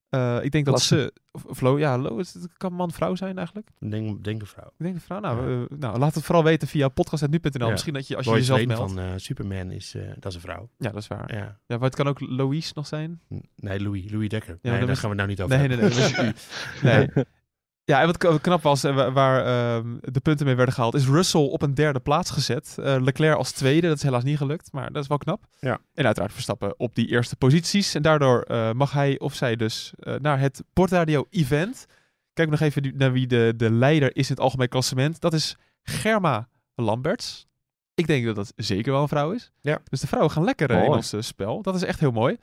Eh, ik denk dat ze, of, of Lo, ja, Lois, het kan man-vrouw zijn eigenlijk. Denk, denk een vrouw. Ik denk de vrouw. Nou, eh, nou, laat het vooral weten via podcast.nu.nl. Ja. Misschien dat je als je jezelf meldt. van Superman is, dat is een vrouw. Ja, dat is waar. Ja. Ja. maar het kan ook Louise nog zijn. Nee, Louis, Louis Dekker. nee, daar gaan we nou niet over Nee, nee, nee. nee. <laughs> Ja, en wat knap was, en wa- waar ehm, de punten mee werden gehaald, is Russell op een derde plaats gezet. Eh, Leclerc als tweede, dat is helaas niet gelukt, maar dat is wel knap. Ja. En uiteraard Verstappen op die eerste posities. En daardoor eh, mag hij of zij dus eh, naar het Portradio Event. Kijk nog even naar wie de, de leider is in het algemeen klassement. Dat is Germa Lamberts. Ik denk dat dat zeker wel een vrouw is. Ja. Dus de vrouwen gaan lekker in ons spel. Dat is echt heel mooi.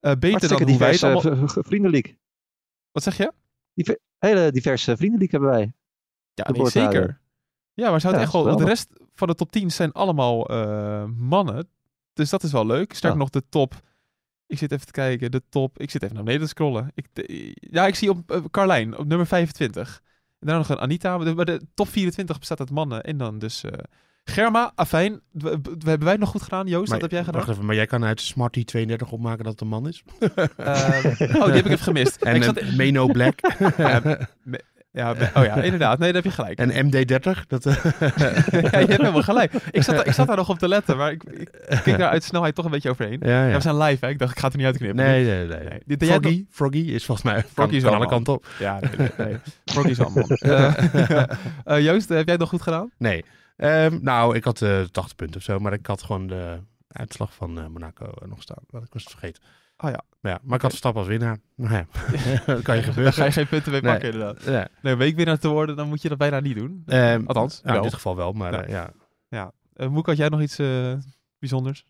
Beter Hartstikke dan hoe wij het allemaal... v- v- vriendenleague. Wat zeg je? Hele diverse vriendenleague hebben wij. Ja, De nee, Portradio. zeker. Ja, maar zou het Ja, echt wel... De rest van de top 10 zijn allemaal eh, mannen. Dus dat is wel leuk. Sterker Ja. nog, de top... Ik zit even te kijken. De top... Ik zit even naar beneden te scrollen. Ik, de- ja, ik zie op eh, Carlijn op nummer 25. En daarna nog een Anita. Maar de, maar de top 24 bestaat uit mannen. En dan dus... eh, Germa, afijn. Hebben wij het nog goed gedaan, Joost? Maar- Wat heb jij gedaan? Wacht even, maar jij kan uit Smarty 32 opmaken dat het een man is? Ehm, oh, die heb ik even gemist. <laughs> En ik zat, Meno Black. <laughs> ja, oh ja, inderdaad. Nee, daar heb je gelijk. en MD30. Dat, eh, <laughs> ja, je hebt helemaal gelijk. Ik zat, daar- ik zat daar nog op te letten, maar ik, ik, keek daar uit snelheid toch een beetje overheen. ja, Ja, ja. we zijn live, hè? Ik dacht, ik ga het er niet uitknippen. Nee, nee, nee. Nee. Froggy, Froggy is volgens mij Froggy is kan alle kanten op. Ja, nee. Froggy is een man. Eh, eh, Joost, heb jij het nog goed gedaan? Nee. Ehm, nou, ik had eh 80 punten of zo, maar ik had gewoon de uitslag van eh, Monaco eh, nog staan. Want ik was het vergeten. Oh ja. Maar, ja, maar ik had Verstappen als winnaar. <laughs> Nou ja, <laughs> dat kan je Daar gebeuren. ga je geen punten mee Nee. pakken, inderdaad. Ja. Nee, weekwinnaar te worden, dan moet je dat bijna niet doen. Ehm, Althans, ja, in dit geval wel, maar Ja. eh, ja. Eh, Moek, had jij nog iets eh, bijzonders?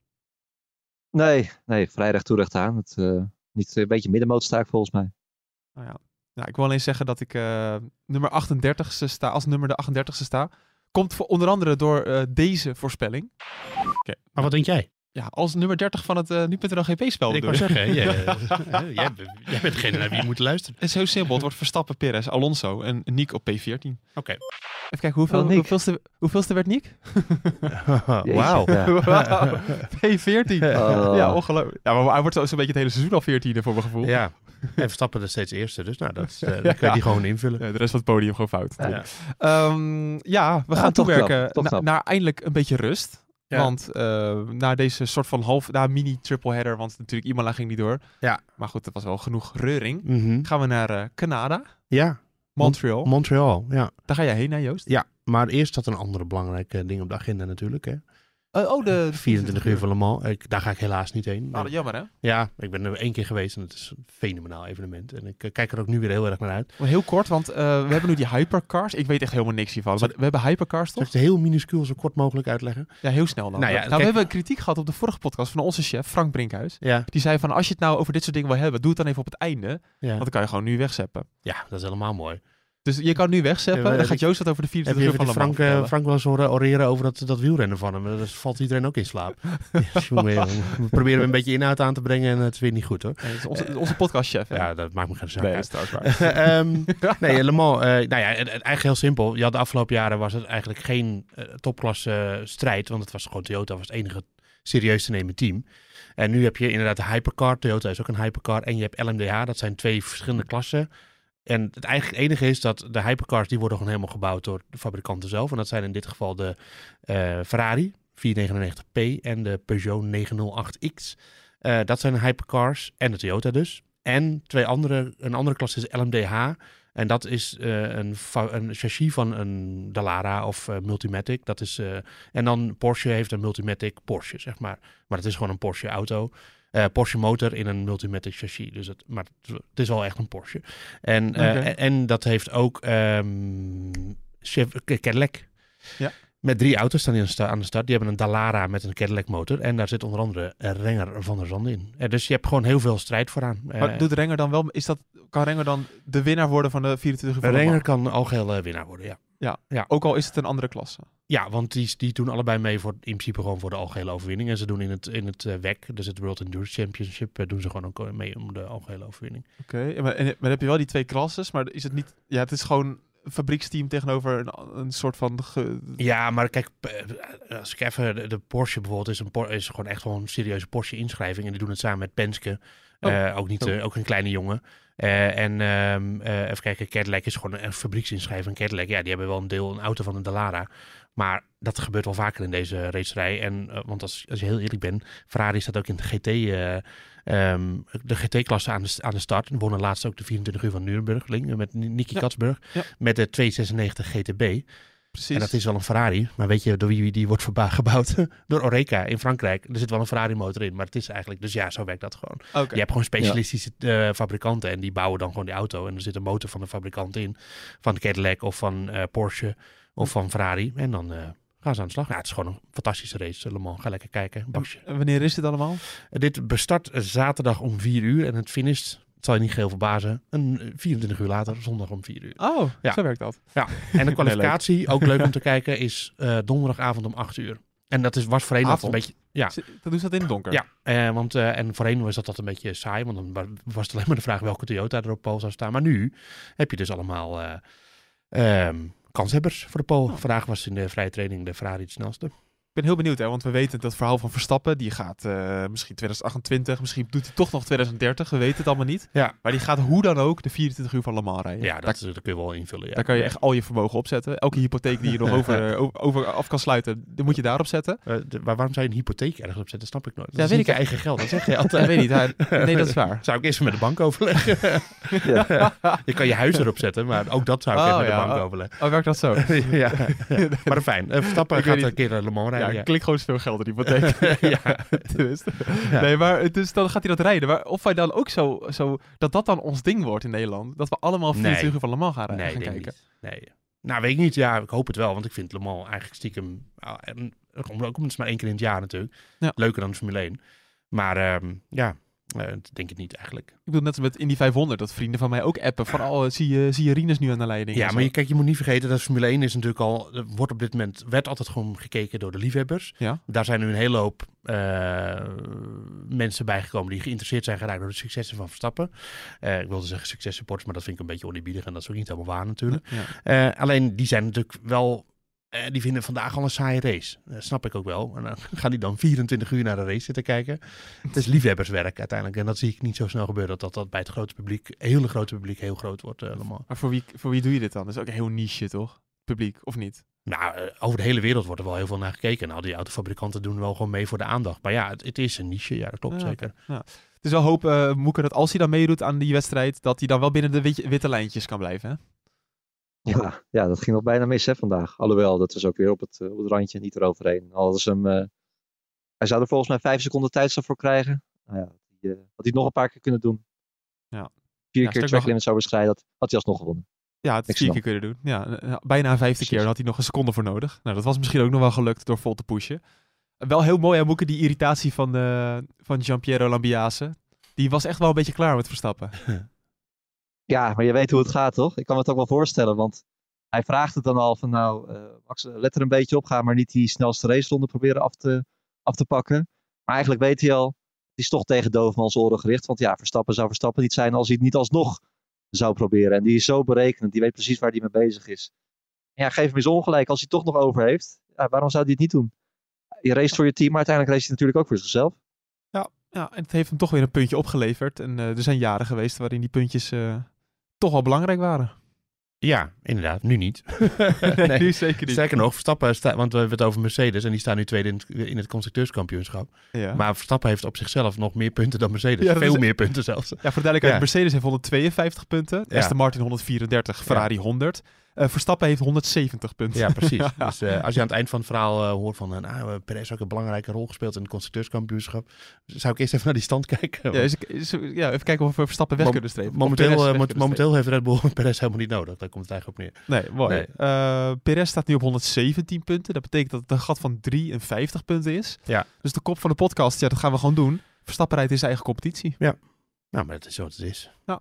Nee, nee, vrij recht toe recht aan. Het, eh, niet, een beetje middenmoot sta ik volgens mij. Nou ja. Nou, ik wil alleen zeggen dat ik eh, nummer 38ste sta, als nummer de 38ste sta. Komt voor, onder andere door eh, deze voorspelling. Maar wat denk jij? Ja, als nummer 30 van het uh, nu.nl GP-spel. ik wou zeggen, jij, <laughs> eh, jij, bent- jij bent degene naar wie je moet luisteren. Het is heel simpel. Het wordt Verstappen, Perez, Alonso en Nick op P14. Even Oké. kijken, hoeveel, Oh, hoeveelste, hoeveelste werd Nick? <laughs> Wauw. <laughs> Wauw, P14. Oh. Ja, ongelooflijk. Ja, maar hij wordt zo- zo'n beetje het hele seizoen al 14e voor mijn gevoel. Ja. En Verstappen er steeds eerste, dus nou, dat, is, eh, Ja. dan kun je die gewoon invullen. Ja, de rest van het podium gewoon fout. Ja. Ja. Ehm, ja, we gaan toch toewerken na- naar eindelijk een beetje rust. Ja. Want eh, na deze soort van half, na mini triple header, want natuurlijk Imola ging niet door. Ja. Maar goed, dat was wel genoeg reuring. Mhm. Gaan we naar eh, Canada, Ja, Montreal. Montreal, ja. Daar ga jij heen, hè Joost? Ja, maar eerst had een andere belangrijke ding op de agenda natuurlijk. Hè. Eh, oh, de 24 uur van Le Mans. Ik, daar ga ik helaas niet heen. Ah, jammer hè? Ja, ik ben er één keer geweest en het is een fenomenaal evenement. En ik eh, kijk er ook nu weer heel erg naar uit. Maar heel kort, want eh, we hebben nu die hypercars. Ik weet echt helemaal niks hiervan. Maar we hebben hypercars Zal toch? ik het heel minuscuul zo kort mogelijk uitleggen? Ja, heel snel dan. Nou Nou, we hebben kritiek gehad op de vorige podcast van onze chef, Frank Brinkhuis. Ja, Die zei van, als je het nou over dit soort dingen wil hebben, doe het dan even op het einde. ja. Want dan kan je gewoon nu wegzeppen. ja dat is helemaal mooi. Dus je kan nu wegzeppen. Ja, dan gaat Joost wat over de Heb 24 je uur van Le Frank, vertellen. Frank wel eens horen oreren over dat, dat wielrennen van hem? Daar valt iedereen ook in slaap. <laughs> Ja, jongen, jongen. we proberen een beetje inhoud aan te brengen en het is weer niet goed hoor. Nee, is onze, onze podcastchef. hè? Ja, dat maakt me geen zak nee, dat is trouwens waar. <laughs> Ehm, <laughs> nee, Le Mans, eh, nou ja, eigenlijk heel simpel. Had de afgelopen jaren was het eigenlijk geen eh, topklasse strijd, want het was gewoon Toyota was het enige serieus te nemen team. En nu heb je inderdaad de hypercar, Toyota is ook een hypercar, en je hebt LMDH, dat zijn twee verschillende klassen. En het eigenlijk enige is dat de hypercars, die worden gewoon helemaal gebouwd door de fabrikanten zelf. En dat zijn in dit geval de eh, Ferrari 499P en de Peugeot 908X. Eh, dat zijn hypercars en de Toyota dus. En twee andere, een andere klasse is LMDH. En dat is eh, een, een chassis van een Dallara of Multimatic. Dat is, en dan Porsche heeft een Multimatic Porsche, zeg maar. Maar het is gewoon een Porsche auto. Eh, Porsche motor in een Multimatic chassis. Dus het, maar het, is wel echt een Porsche. En, eh, en, en dat heeft ook Chev- Cadillac. Ja. Met drie auto's staan die aan de start. Die hebben een Dallara met een Cadillac motor. En daar zit onder andere Renger van der Zande in. Eh, dus je hebt gewoon heel veel strijd vooraan. Maar doet Renger dan wel, is dat, kan Renger dan de winnaar worden van de 24 uur Renger kan algeheel eh, winnaar worden, ja. Ook al is het een andere klasse. Ja, want die, die doen allebei mee voor in principe gewoon voor de algehele overwinning. En ze doen in het, in het eh, WEC, dus het World Endurance Championship, eh, doen ze gewoon ook mee om de algehele overwinning. Oké, maar, en, maar dan heb je wel die twee klasses, maar is het niet... Ja, het is gewoon fabrieksteam tegenover een, een soort van... ge- Ja, maar kijk, eh, als ik even de, de Porsche bijvoorbeeld is, een is gewoon echt gewoon een serieuze Porsche inschrijving. En die doen het samen met Penske. Oh. Eh, ook, niet, Oh. eh, ook een kleine jongen. Eh, en ehm, eh, even kijken, Cadillac is gewoon een fabrieksinschrijving. Cadillac, ja, die hebben wel een deel, een auto van een Dallara. Maar dat gebeurt wel vaker in deze racerij. En, want als, als je heel eerlijk bent, Ferrari staat ook in de GT, eh, ehm, de GT-klasse aan de, aan de start. En wonnen laatst ook de 24 uur van Nürburgring met Nicky Ja. Katsburg. Ja. Met de 296 GTB. Precies. En dat is wel een Ferrari. Maar weet je door wie die wordt <laughs> gebouwd? door Oreca in Frankrijk. Er zit wel een Ferrari motor in. Maar het is eigenlijk... Dus ja, zo werkt dat gewoon. Oké. Je hebt gewoon specialistische eh, fabrikanten. En die bouwen dan gewoon die auto. En er zit een motor van de fabrikant in. Van Cadillac of van eh, Porsche. Of van Ferrari. En dan... eh, Gaan ze aan de slag. Ja, het is gewoon een fantastische race. Le Mans. Ga lekker kijken. En wanneer is dit allemaal? Dit bestart zaterdag om 4 uur. En het finish, het zal je niet geheel verbazen, een eh, 24 uur later, zondag om 4 uur. Oh, Ja. zo werkt dat. En de <laughs> kwalificatie, ook leuk om te kijken, is eh, donderdagavond om 8 uur. En dat is, was voorheen een beetje... Ja, Dat doet dat in het donker? ja eh, want, eh, en voorheen was dat, dat een beetje saai, want dan wa- was het alleen maar de vraag welke Toyota er op pole zou staan. Maar nu heb je dus allemaal eh, ehm, kanshebbers voor de pole. Vandaag was in de vrije training de Ferrari het snelste. Ik ben heel benieuwd, hè, want we weten dat verhaal van Verstappen, die gaat eh, misschien 2028, misschien doet hij toch nog 2030, we weten het allemaal niet. Ja. Maar die gaat hoe dan ook de 24 uur van Le Mans rijden. Ja, daar, dat, is- dat kun je wel invullen. Ja. daar kan je echt al je vermogen op zetten. Elke hypotheek die je nog <laughs> over, over, over af kan sluiten, die moet je daarop zetten. Eh, de- maar waarom zou je een hypotheek ergens op zetten? Snap ik nooit. Dat Ja, is weet niet ik. je eigen geld, dat zeg je Ja, <laughs> altijd. weet niet. hij- nee, dat is waar. <laughs> Zou ik eerst met de bank overleggen. je kan je huis erop zetten, maar ook dat zou ik Oh, even met ja. de bank overleggen. Oh, werkt dat zo? ja, ja. Maar fijn. Eh, Verstappen gaat niet. een keer naar Le Mans Ja, rijden. Ja, klinkt gewoon zoveel geld in die hypotheek. <laughs> ja. Ja. Nee, maar dus dan gaat hij dat rijden. Maar of wij dan ook zo, zo, dat dat dan ons ding wordt in Nederland. Dat we allemaal 24 Nee. uur van Le Mans gaan, rijden, Nee, gaan kijken. niet. Nee. Nou, weet ik niet. Ja, ik hoop het wel. Want ik vind Le Mans eigenlijk stiekem... ah, ook omdat het maar één keer in het jaar natuurlijk. Ja. Leuker dan de Formule 1. Maar ehm, ja, eh, dat denk ik niet eigenlijk. Ik bedoel, net als met Indy 500, dat vrienden van mij ook appen. Van, oh, zie je, zie je Rinus nu aan de leiding? Ja, maar je, kijk, je moet niet vergeten dat Formule 1 is natuurlijk al... Wordt op dit moment... Werd altijd gewoon gekeken door de liefhebbers. Ja. Daar zijn nu een hele hoop eh, mensen bijgekomen die geïnteresseerd zijn geraakt door de successen van Verstappen. Eh, ik wilde zeggen successupporters, maar dat vind ik een beetje oneerbiedig en dat is ook niet helemaal waar natuurlijk. Ja. Eh, alleen die zijn natuurlijk wel. Eh, die vinden vandaag al een saaie race. Dat snap ik ook wel. En dan <laughs> gaan die dan 24 uur naar de race zitten kijken. Het is liefhebberswerk uiteindelijk. En dat zie ik niet zo snel gebeuren. Dat dat bij het grote publiek, hele grote publiek, heel groot wordt. eh, allemaal. Maar voor wie, voor wie doe je dit dan? Dat is ook een heel niche, toch? Publiek, of niet? Nou, eh, over de hele wereld wordt er wel heel veel naar gekeken. En al die autofabrikanten doen wel gewoon mee voor de aandacht. Maar ja, het, het is een niche. Ja, dat klopt Ja, zeker. Het is wel hoop, eh Moeke, dat als hij dan meedoet aan die wedstrijd, dat hij dan wel binnen de witte, witte lijntjes kan blijven. Hè? Ja, ja, dat ging nog bijna mis hè, vandaag. Alhoewel, dat was ook weer op het, eh, op het randje, niet eroverheen. Al hadden ze hem, eh, hij zou er volgens mij vijf seconden tijdstip voor krijgen. Nou ja, die, eh, had hij het nog een paar keer kunnen doen. Ja. Vier Ja, keer limit zou beschrijven, dat had hij alsnog gewonnen. Ja, het vier aan keer kunnen doen. Ja, bijna een vijfde keer. Had hij nog een seconde voor nodig. Nou, dat was misschien ook nog wel gelukt door vol te pushen. Wel heel mooi, hè, Moeke, die irritatie van, eh van Giampiero Lambiase. Die was echt wel een beetje klaar met Verstappen. <laughs> Ja, maar je weet hoe het gaat, toch? Ik kan me het ook wel voorstellen, want hij vraagt het dan al van nou, eh, Max, let er een beetje op, ga maar niet die snelste raceronde proberen af te, af te pakken. Maar eigenlijk weet hij al, het is toch tegen Dovermans oren gericht, want ja, Verstappen zou Verstappen niet zijn als hij het niet alsnog zou proberen. En die is zo berekenend, die weet precies waar hij mee bezig is. En ja, geef hem eens ongelijk als hij toch nog over heeft. Ja, waarom zou hij het niet doen? Je race voor je team, maar uiteindelijk race hij natuurlijk ook voor zichzelf. Ja, en het heeft hem toch weer een puntje opgeleverd. En eh, er zijn jaren geweest waarin die puntjes eh, toch wel belangrijk waren. Ja, inderdaad. Nu niet. <laughs> nee, nu zeker niet. Sterker nog, Verstappen, sta, want we hebben het over Mercedes en die staan nu tweede in het, in het constructeurskampioenschap. Ja. Maar Verstappen heeft op zichzelf nog meer punten dan Mercedes. Ja, Veel is- meer punten zelfs. Ja, voor de duidelijkheid, Ja. Mercedes heeft 152 punten. Aston Martin 134, Ferrari 100. Eh, Verstappen heeft 170 punten. Ja, precies. Ja. <laughs> Dus eh, als je aan het eind van het verhaal eh, hoort van... nou, Perez ook een belangrijke rol gespeeld in het constructeurskampioenschap. zou ik eerst even naar die stand <laughs> kijken. Ja, is, is- ja, even kijken of we Verstappen weg Mom- kunnen strepen. Momenteel, weg kunnen momenteel heeft Red Bull <laughs> Perez helemaal niet nodig. Daar komt het eigenlijk op neer. Nee, mooi. Nee. Perez staat nu op 117 punten. Dat betekent dat het een gat van 53 punten is. Ja. Dus de kop van de podcast, ja, dat gaan we gewoon doen. Verstappen rijdt in zijn eigen competitie. Nou, maar dat is zo wat het is. Nou,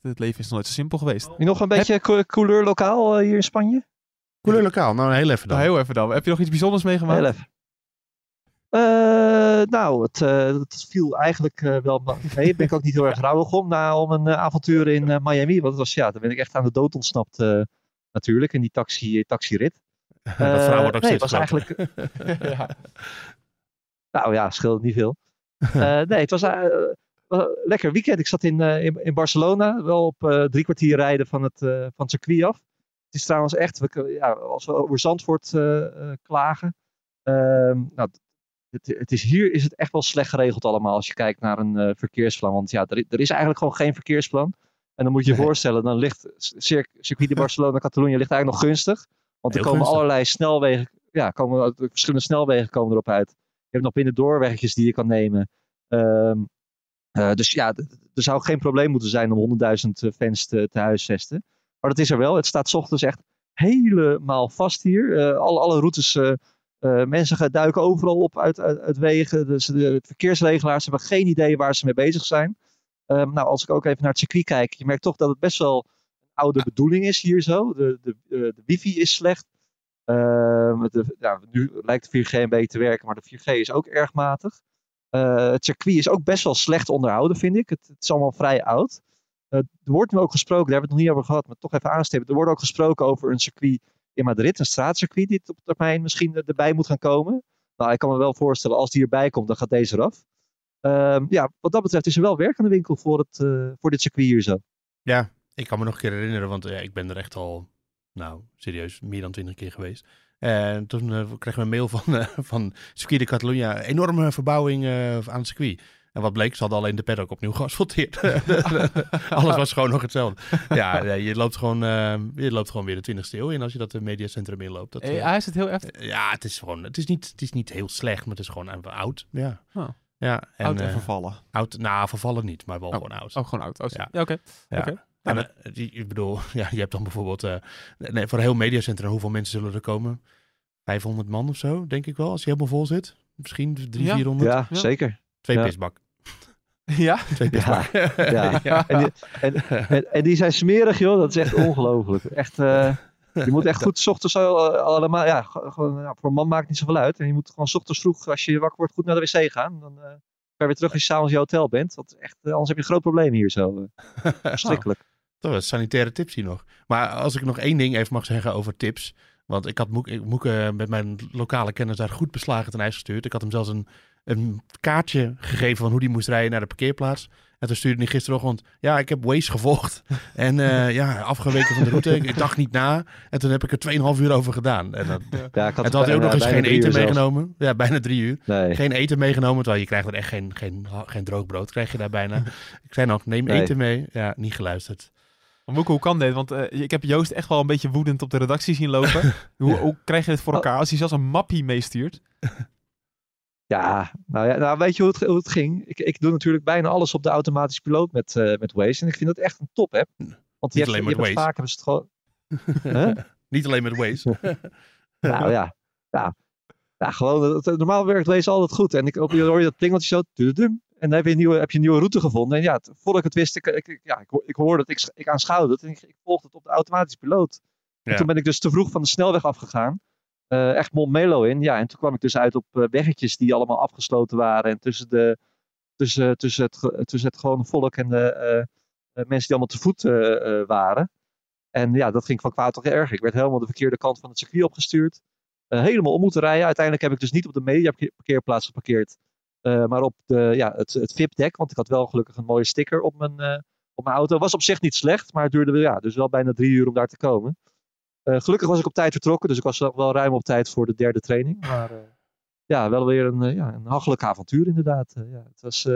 het leven is nog nooit zo simpel geweest. Nog een beetje co- couleur lokaal eh, hier in Spanje? Couleur lokaal. Nou, heel even dan. Nou, heel even dan. Heb je nog iets bijzonders meegemaakt? Heel even. Eh, nou, het, eh, het viel eigenlijk wel mee. Daar ben ik ook niet heel erg rouwig om. Na om een avontuur in eh, Miami. Want het was, ja, daar ben ik echt aan de dood ontsnapt eh, natuurlijk. In die taxi, taxirit. <laughs> dat verhaal wordt ook nee, het steeds was groter. eigenlijk... <laughs> ja. Nou ja, scheelt niet veel. Eh, nee, het was lekker weekend. Ik zat in, eh, in, in Barcelona, wel op eh, drie kwartier rijden van het, eh, van het circuit af. Het is trouwens echt, we, ja, als we over Zandvoort klagen. ehm, nou, het, het is, hier is het echt wel slecht geregeld allemaal als je kijkt naar een verkeersplan. Want ja, er, er is eigenlijk gewoon geen verkeersplan. En dan moet je je Nee. voorstellen, dan ligt Cir- Circuit de Barcelona, <laughs> Catalonië ligt eigenlijk nog gunstig. Want er komen gunstig. allerlei snelwegen, ja, komen, verschillende snelwegen komen erop uit. Je hebt nog binnen doorweggetjes die je kan nemen. Ehm, eh, dus ja, er zou geen probleem moeten zijn om 100.000 eh, fans te, te huisvesten. Maar dat is er wel. Het staat ochtends echt helemaal vast hier. Eh, alle, alle routes, eh, mensen duiken overal op uit, uit, wegen. Dus de verkeersregelaars hebben geen idee waar ze mee bezig zijn. Ehm, nou, als ik ook even naar het circuit kijk, je merkt toch dat het best wel een oude bedoeling is hier zo. De, de, de wifi is slecht. Ehm, de, nu lijkt de 4G een beetje te werken, maar de 4G is ook erg matig. Eh, het circuit is ook best wel slecht onderhouden, vind ik. Het, het is allemaal vrij oud. Eh, er wordt nu ook gesproken, daar hebben we het nog niet over gehad, maar toch even aanstippen. Er wordt ook gesproken over een circuit in Madrid, een straatcircuit, die op termijn misschien erbij moet gaan komen. Nou, ik kan me wel voorstellen, als die erbij komt, dan gaat deze eraf. Ehm, ja, wat dat betreft is er wel werk aan de winkel voor, het, eh, voor dit circuit hier zo. Ja, ik kan me nog een keer herinneren, want ja, ik ben er echt al, nou, serieus, meer dan twintig keer geweest. En toen eh, kregen we een mail van, eh, van Circuit de Catalunya. Enorme verbouwing eh, aan het circuit. En wat bleek, ze hadden alleen de paddock opnieuw <laughs> geasfalteerd. <laughs> Alles was gewoon nog hetzelfde. Ja, je, loopt gewoon, eh, je loopt gewoon weer de 20ste eeuw in als je dat eh, mediacentrum inloopt. Dat, eh, hij is het heel heftig. ja, het is gewoon, het is, niet, het is niet heel slecht, maar het is gewoon oud. Ja. Oh. Ja, en, Oud en eh, vervallen. oud, nou, vervallen niet, maar wel Oh. gewoon oud. Oh, gewoon oud. Oh, Ja. ja, oké. Ja. Oké. En, Nou, die- ik bedoel, <laughs> ja, je hebt dan bijvoorbeeld eh, nee, voor een heel mediacentrum, hoeveel mensen zullen er komen? 500 man of zo, denk ik wel, als je helemaal vol zit. Misschien 300, Ja. 400. Ja, Ja. zeker. Twee Ja. pisbak. <laughs> ja? Twee pisbak. Ja. <laughs> ja. En, die, en, en, en die zijn smerig, joh. Dat is echt ongelooflijk. Echt, eh, je moet echt goed 's ochtends al, eh, allemaal, ja, gewoon, ja, voor een man maakt niet zoveel uit. En je moet gewoon 's ochtends vroeg, als je wakker wordt, goed naar de wc gaan. Dan eh kan je weer terug als je s'avonds in je hotel bent. Dat is echt, anders heb je een groot probleem hier zo. Verschrikkelijk. Dat was sanitaire tips hier nog. Maar als ik nog één ding even mag zeggen over tips. Want ik had Moek, ik- Moek eh, met mijn lokale kennis daar goed beslagen ten ijs gestuurd. Ik had hem zelfs een, een kaartje gegeven van hoe die moest rijden naar de parkeerplaats. En toen stuurde hij gisterochtend, ja, ik heb Waze gevolgd. <laughs> En eh, ja, afgeweken van de route. Ik, dacht niet na. En toen heb ik er 2,5 uur over gedaan. En, dan, Ja, ik had en toen had hij ook nog eens geen eten zelfs. meegenomen. Ja, bijna drie uur. Nee. Geen eten meegenomen, terwijl je krijgt er echt geen, geen, geen droog brood. Krijg je daar bijna. <laughs> ik zei nog, neem Nee. eten mee. Ja, niet geluisterd. Maar Moeke, hoe kan dit? Want eh, ik heb Joost echt wel een beetje woedend op de redactie zien lopen. <laughs> hoe, hoe krijg je dit voor elkaar als hij zelfs een mappie meestuurt? <laughs> Ja, nou ja, nou weet je hoe het, hoe het ging? Ik, ik doe natuurlijk bijna alles op de automatische piloot met, eh, met Waze. En ik vind dat echt een top app. Want Niet alleen met hebben Waze. vaak hebben ze het gewoon... <laughs> Huh? Niet alleen met Waze. Nou ja, ja. Ja gewoon, het- normaal werkt Waze altijd goed. En ik, hoor je dat plingeltje zo, en dan heb je, een nieuwe, heb je een nieuwe route gevonden. En ja, voordat ik het wist, ik, ik, ja, ik, ik hoorde het, ik, ik aanschouwde het en ik, ik volgde het op de automatische piloot. En Ja. toen ben ik dus te vroeg van de snelweg afgegaan. eh, echt Montmelo in. Ja, en toen kwam ik dus uit op eh, weggetjes die allemaal afgesloten waren. En tussen, de, tussen, tussen, het, tussen het gewone volk en de eh, mensen die allemaal te voet waren. En ja, dat ging van kwaad tot erg. Ik werd helemaal de verkeerde kant van het circuit opgestuurd. Eh, helemaal om moeten rijden. Uiteindelijk heb ik dus niet op de media parkeerplaats geparkeerd. eh, maar op de, ja, het, het VIP-dek. Want ik had wel gelukkig een mooie sticker op mijn, eh, op mijn auto. Was op zich niet slecht, maar het duurde ja, dus wel bijna drie uur om daar te komen. Gelukkig was ik op tijd vertrokken, dus ik was wel ruim op tijd voor de derde training. Maar ja, wel weer een, ja, een hachelijk avontuur inderdaad. Ja, het, was,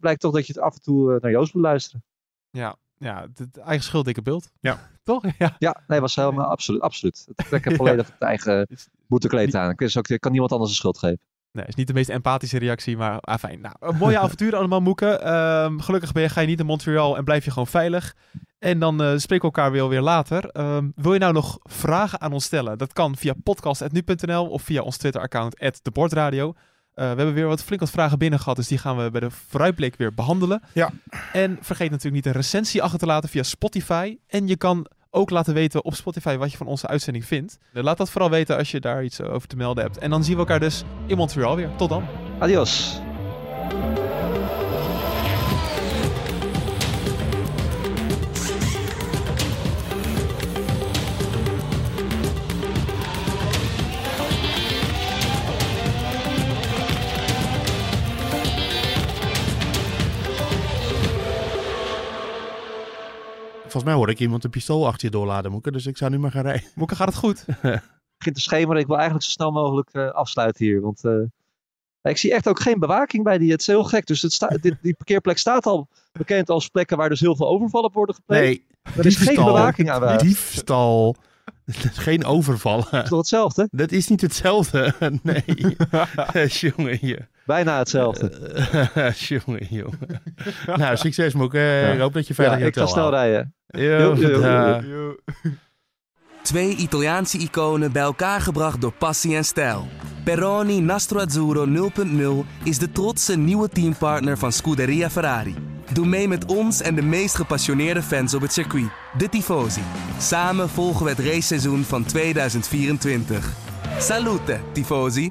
blijkt toch dat je het af en toe naar Joost moet luisteren. Ja, ja het, het eigen schuld, dikke beeld. Ja. <laughs> Toch? Ja. Ja, nee, was helemaal absoluut. absoluut. Ik trek hem volledig de eigen boetekleed aan. Ik, ook, ik kan niemand anders de schuld geven. Nee, is niet de meest empathische reactie, maar ah, fijn. Nou, een mooie <laughs> avontuur allemaal, Moeke. Ehm, gelukkig ben je, ga je niet in Montreal en blijf je gewoon veilig. En dan eh, spreken we elkaar weer, weer later. Ehm, wil je nou nog vragen aan ons stellen? Dat kan via podcast.nu.nl of via ons Twitter-account, @debordradio. Eh, we hebben weer wat flink wat vragen binnen gehad, dus die gaan we bij de vooruitblik weer behandelen. Ja. En vergeet natuurlijk niet een recensie achter te laten via Spotify. En je kan ook laten weten op Spotify wat je van onze uitzending vindt. Eh, Laat dat vooral weten als je daar iets over te melden hebt. En dan zien we elkaar dus in Montreal weer. Tot dan. Adios. Volgens mij hoor ik iemand een pistool achter je doorladen, Moeke. Dus ik zou nu maar gaan rijden. Moeke, gaat het goed? <laughs> begint te schemeren. Ik wil eigenlijk zo snel mogelijk eh, afsluiten hier. Want eh, ik zie echt ook geen bewaking bij die. Het is heel gek. Dus het sta, dit, die parkeerplek staat al bekend als plekken waar dus heel veel overvallen worden gepleegd. Nee, er is geen bewaking aanwezig. <laughs> Diefstal. <laughs> Geen overvallen. is toch hetzelfde? Dat is niet hetzelfde. Nee. jongen, je. Bijna hetzelfde. Eh, <laughs> jongen, jongen. <laughs> nou, succes Moeke. Ik hoop dat je veilig je ik ga snel rijden. Yo, Yo, yo, yo, dag. yo. Twee Italiaanse iconen bij elkaar gebracht door passie en stijl. Peroni Nastro Azzurro 0.0 is de trotse nieuwe teampartner van Scuderia Ferrari. Doe mee met ons en de meest gepassioneerde fans op het circuit, de Tifosi. Samen volgen we het raceseizoen van 2024. Salute, Tifosi!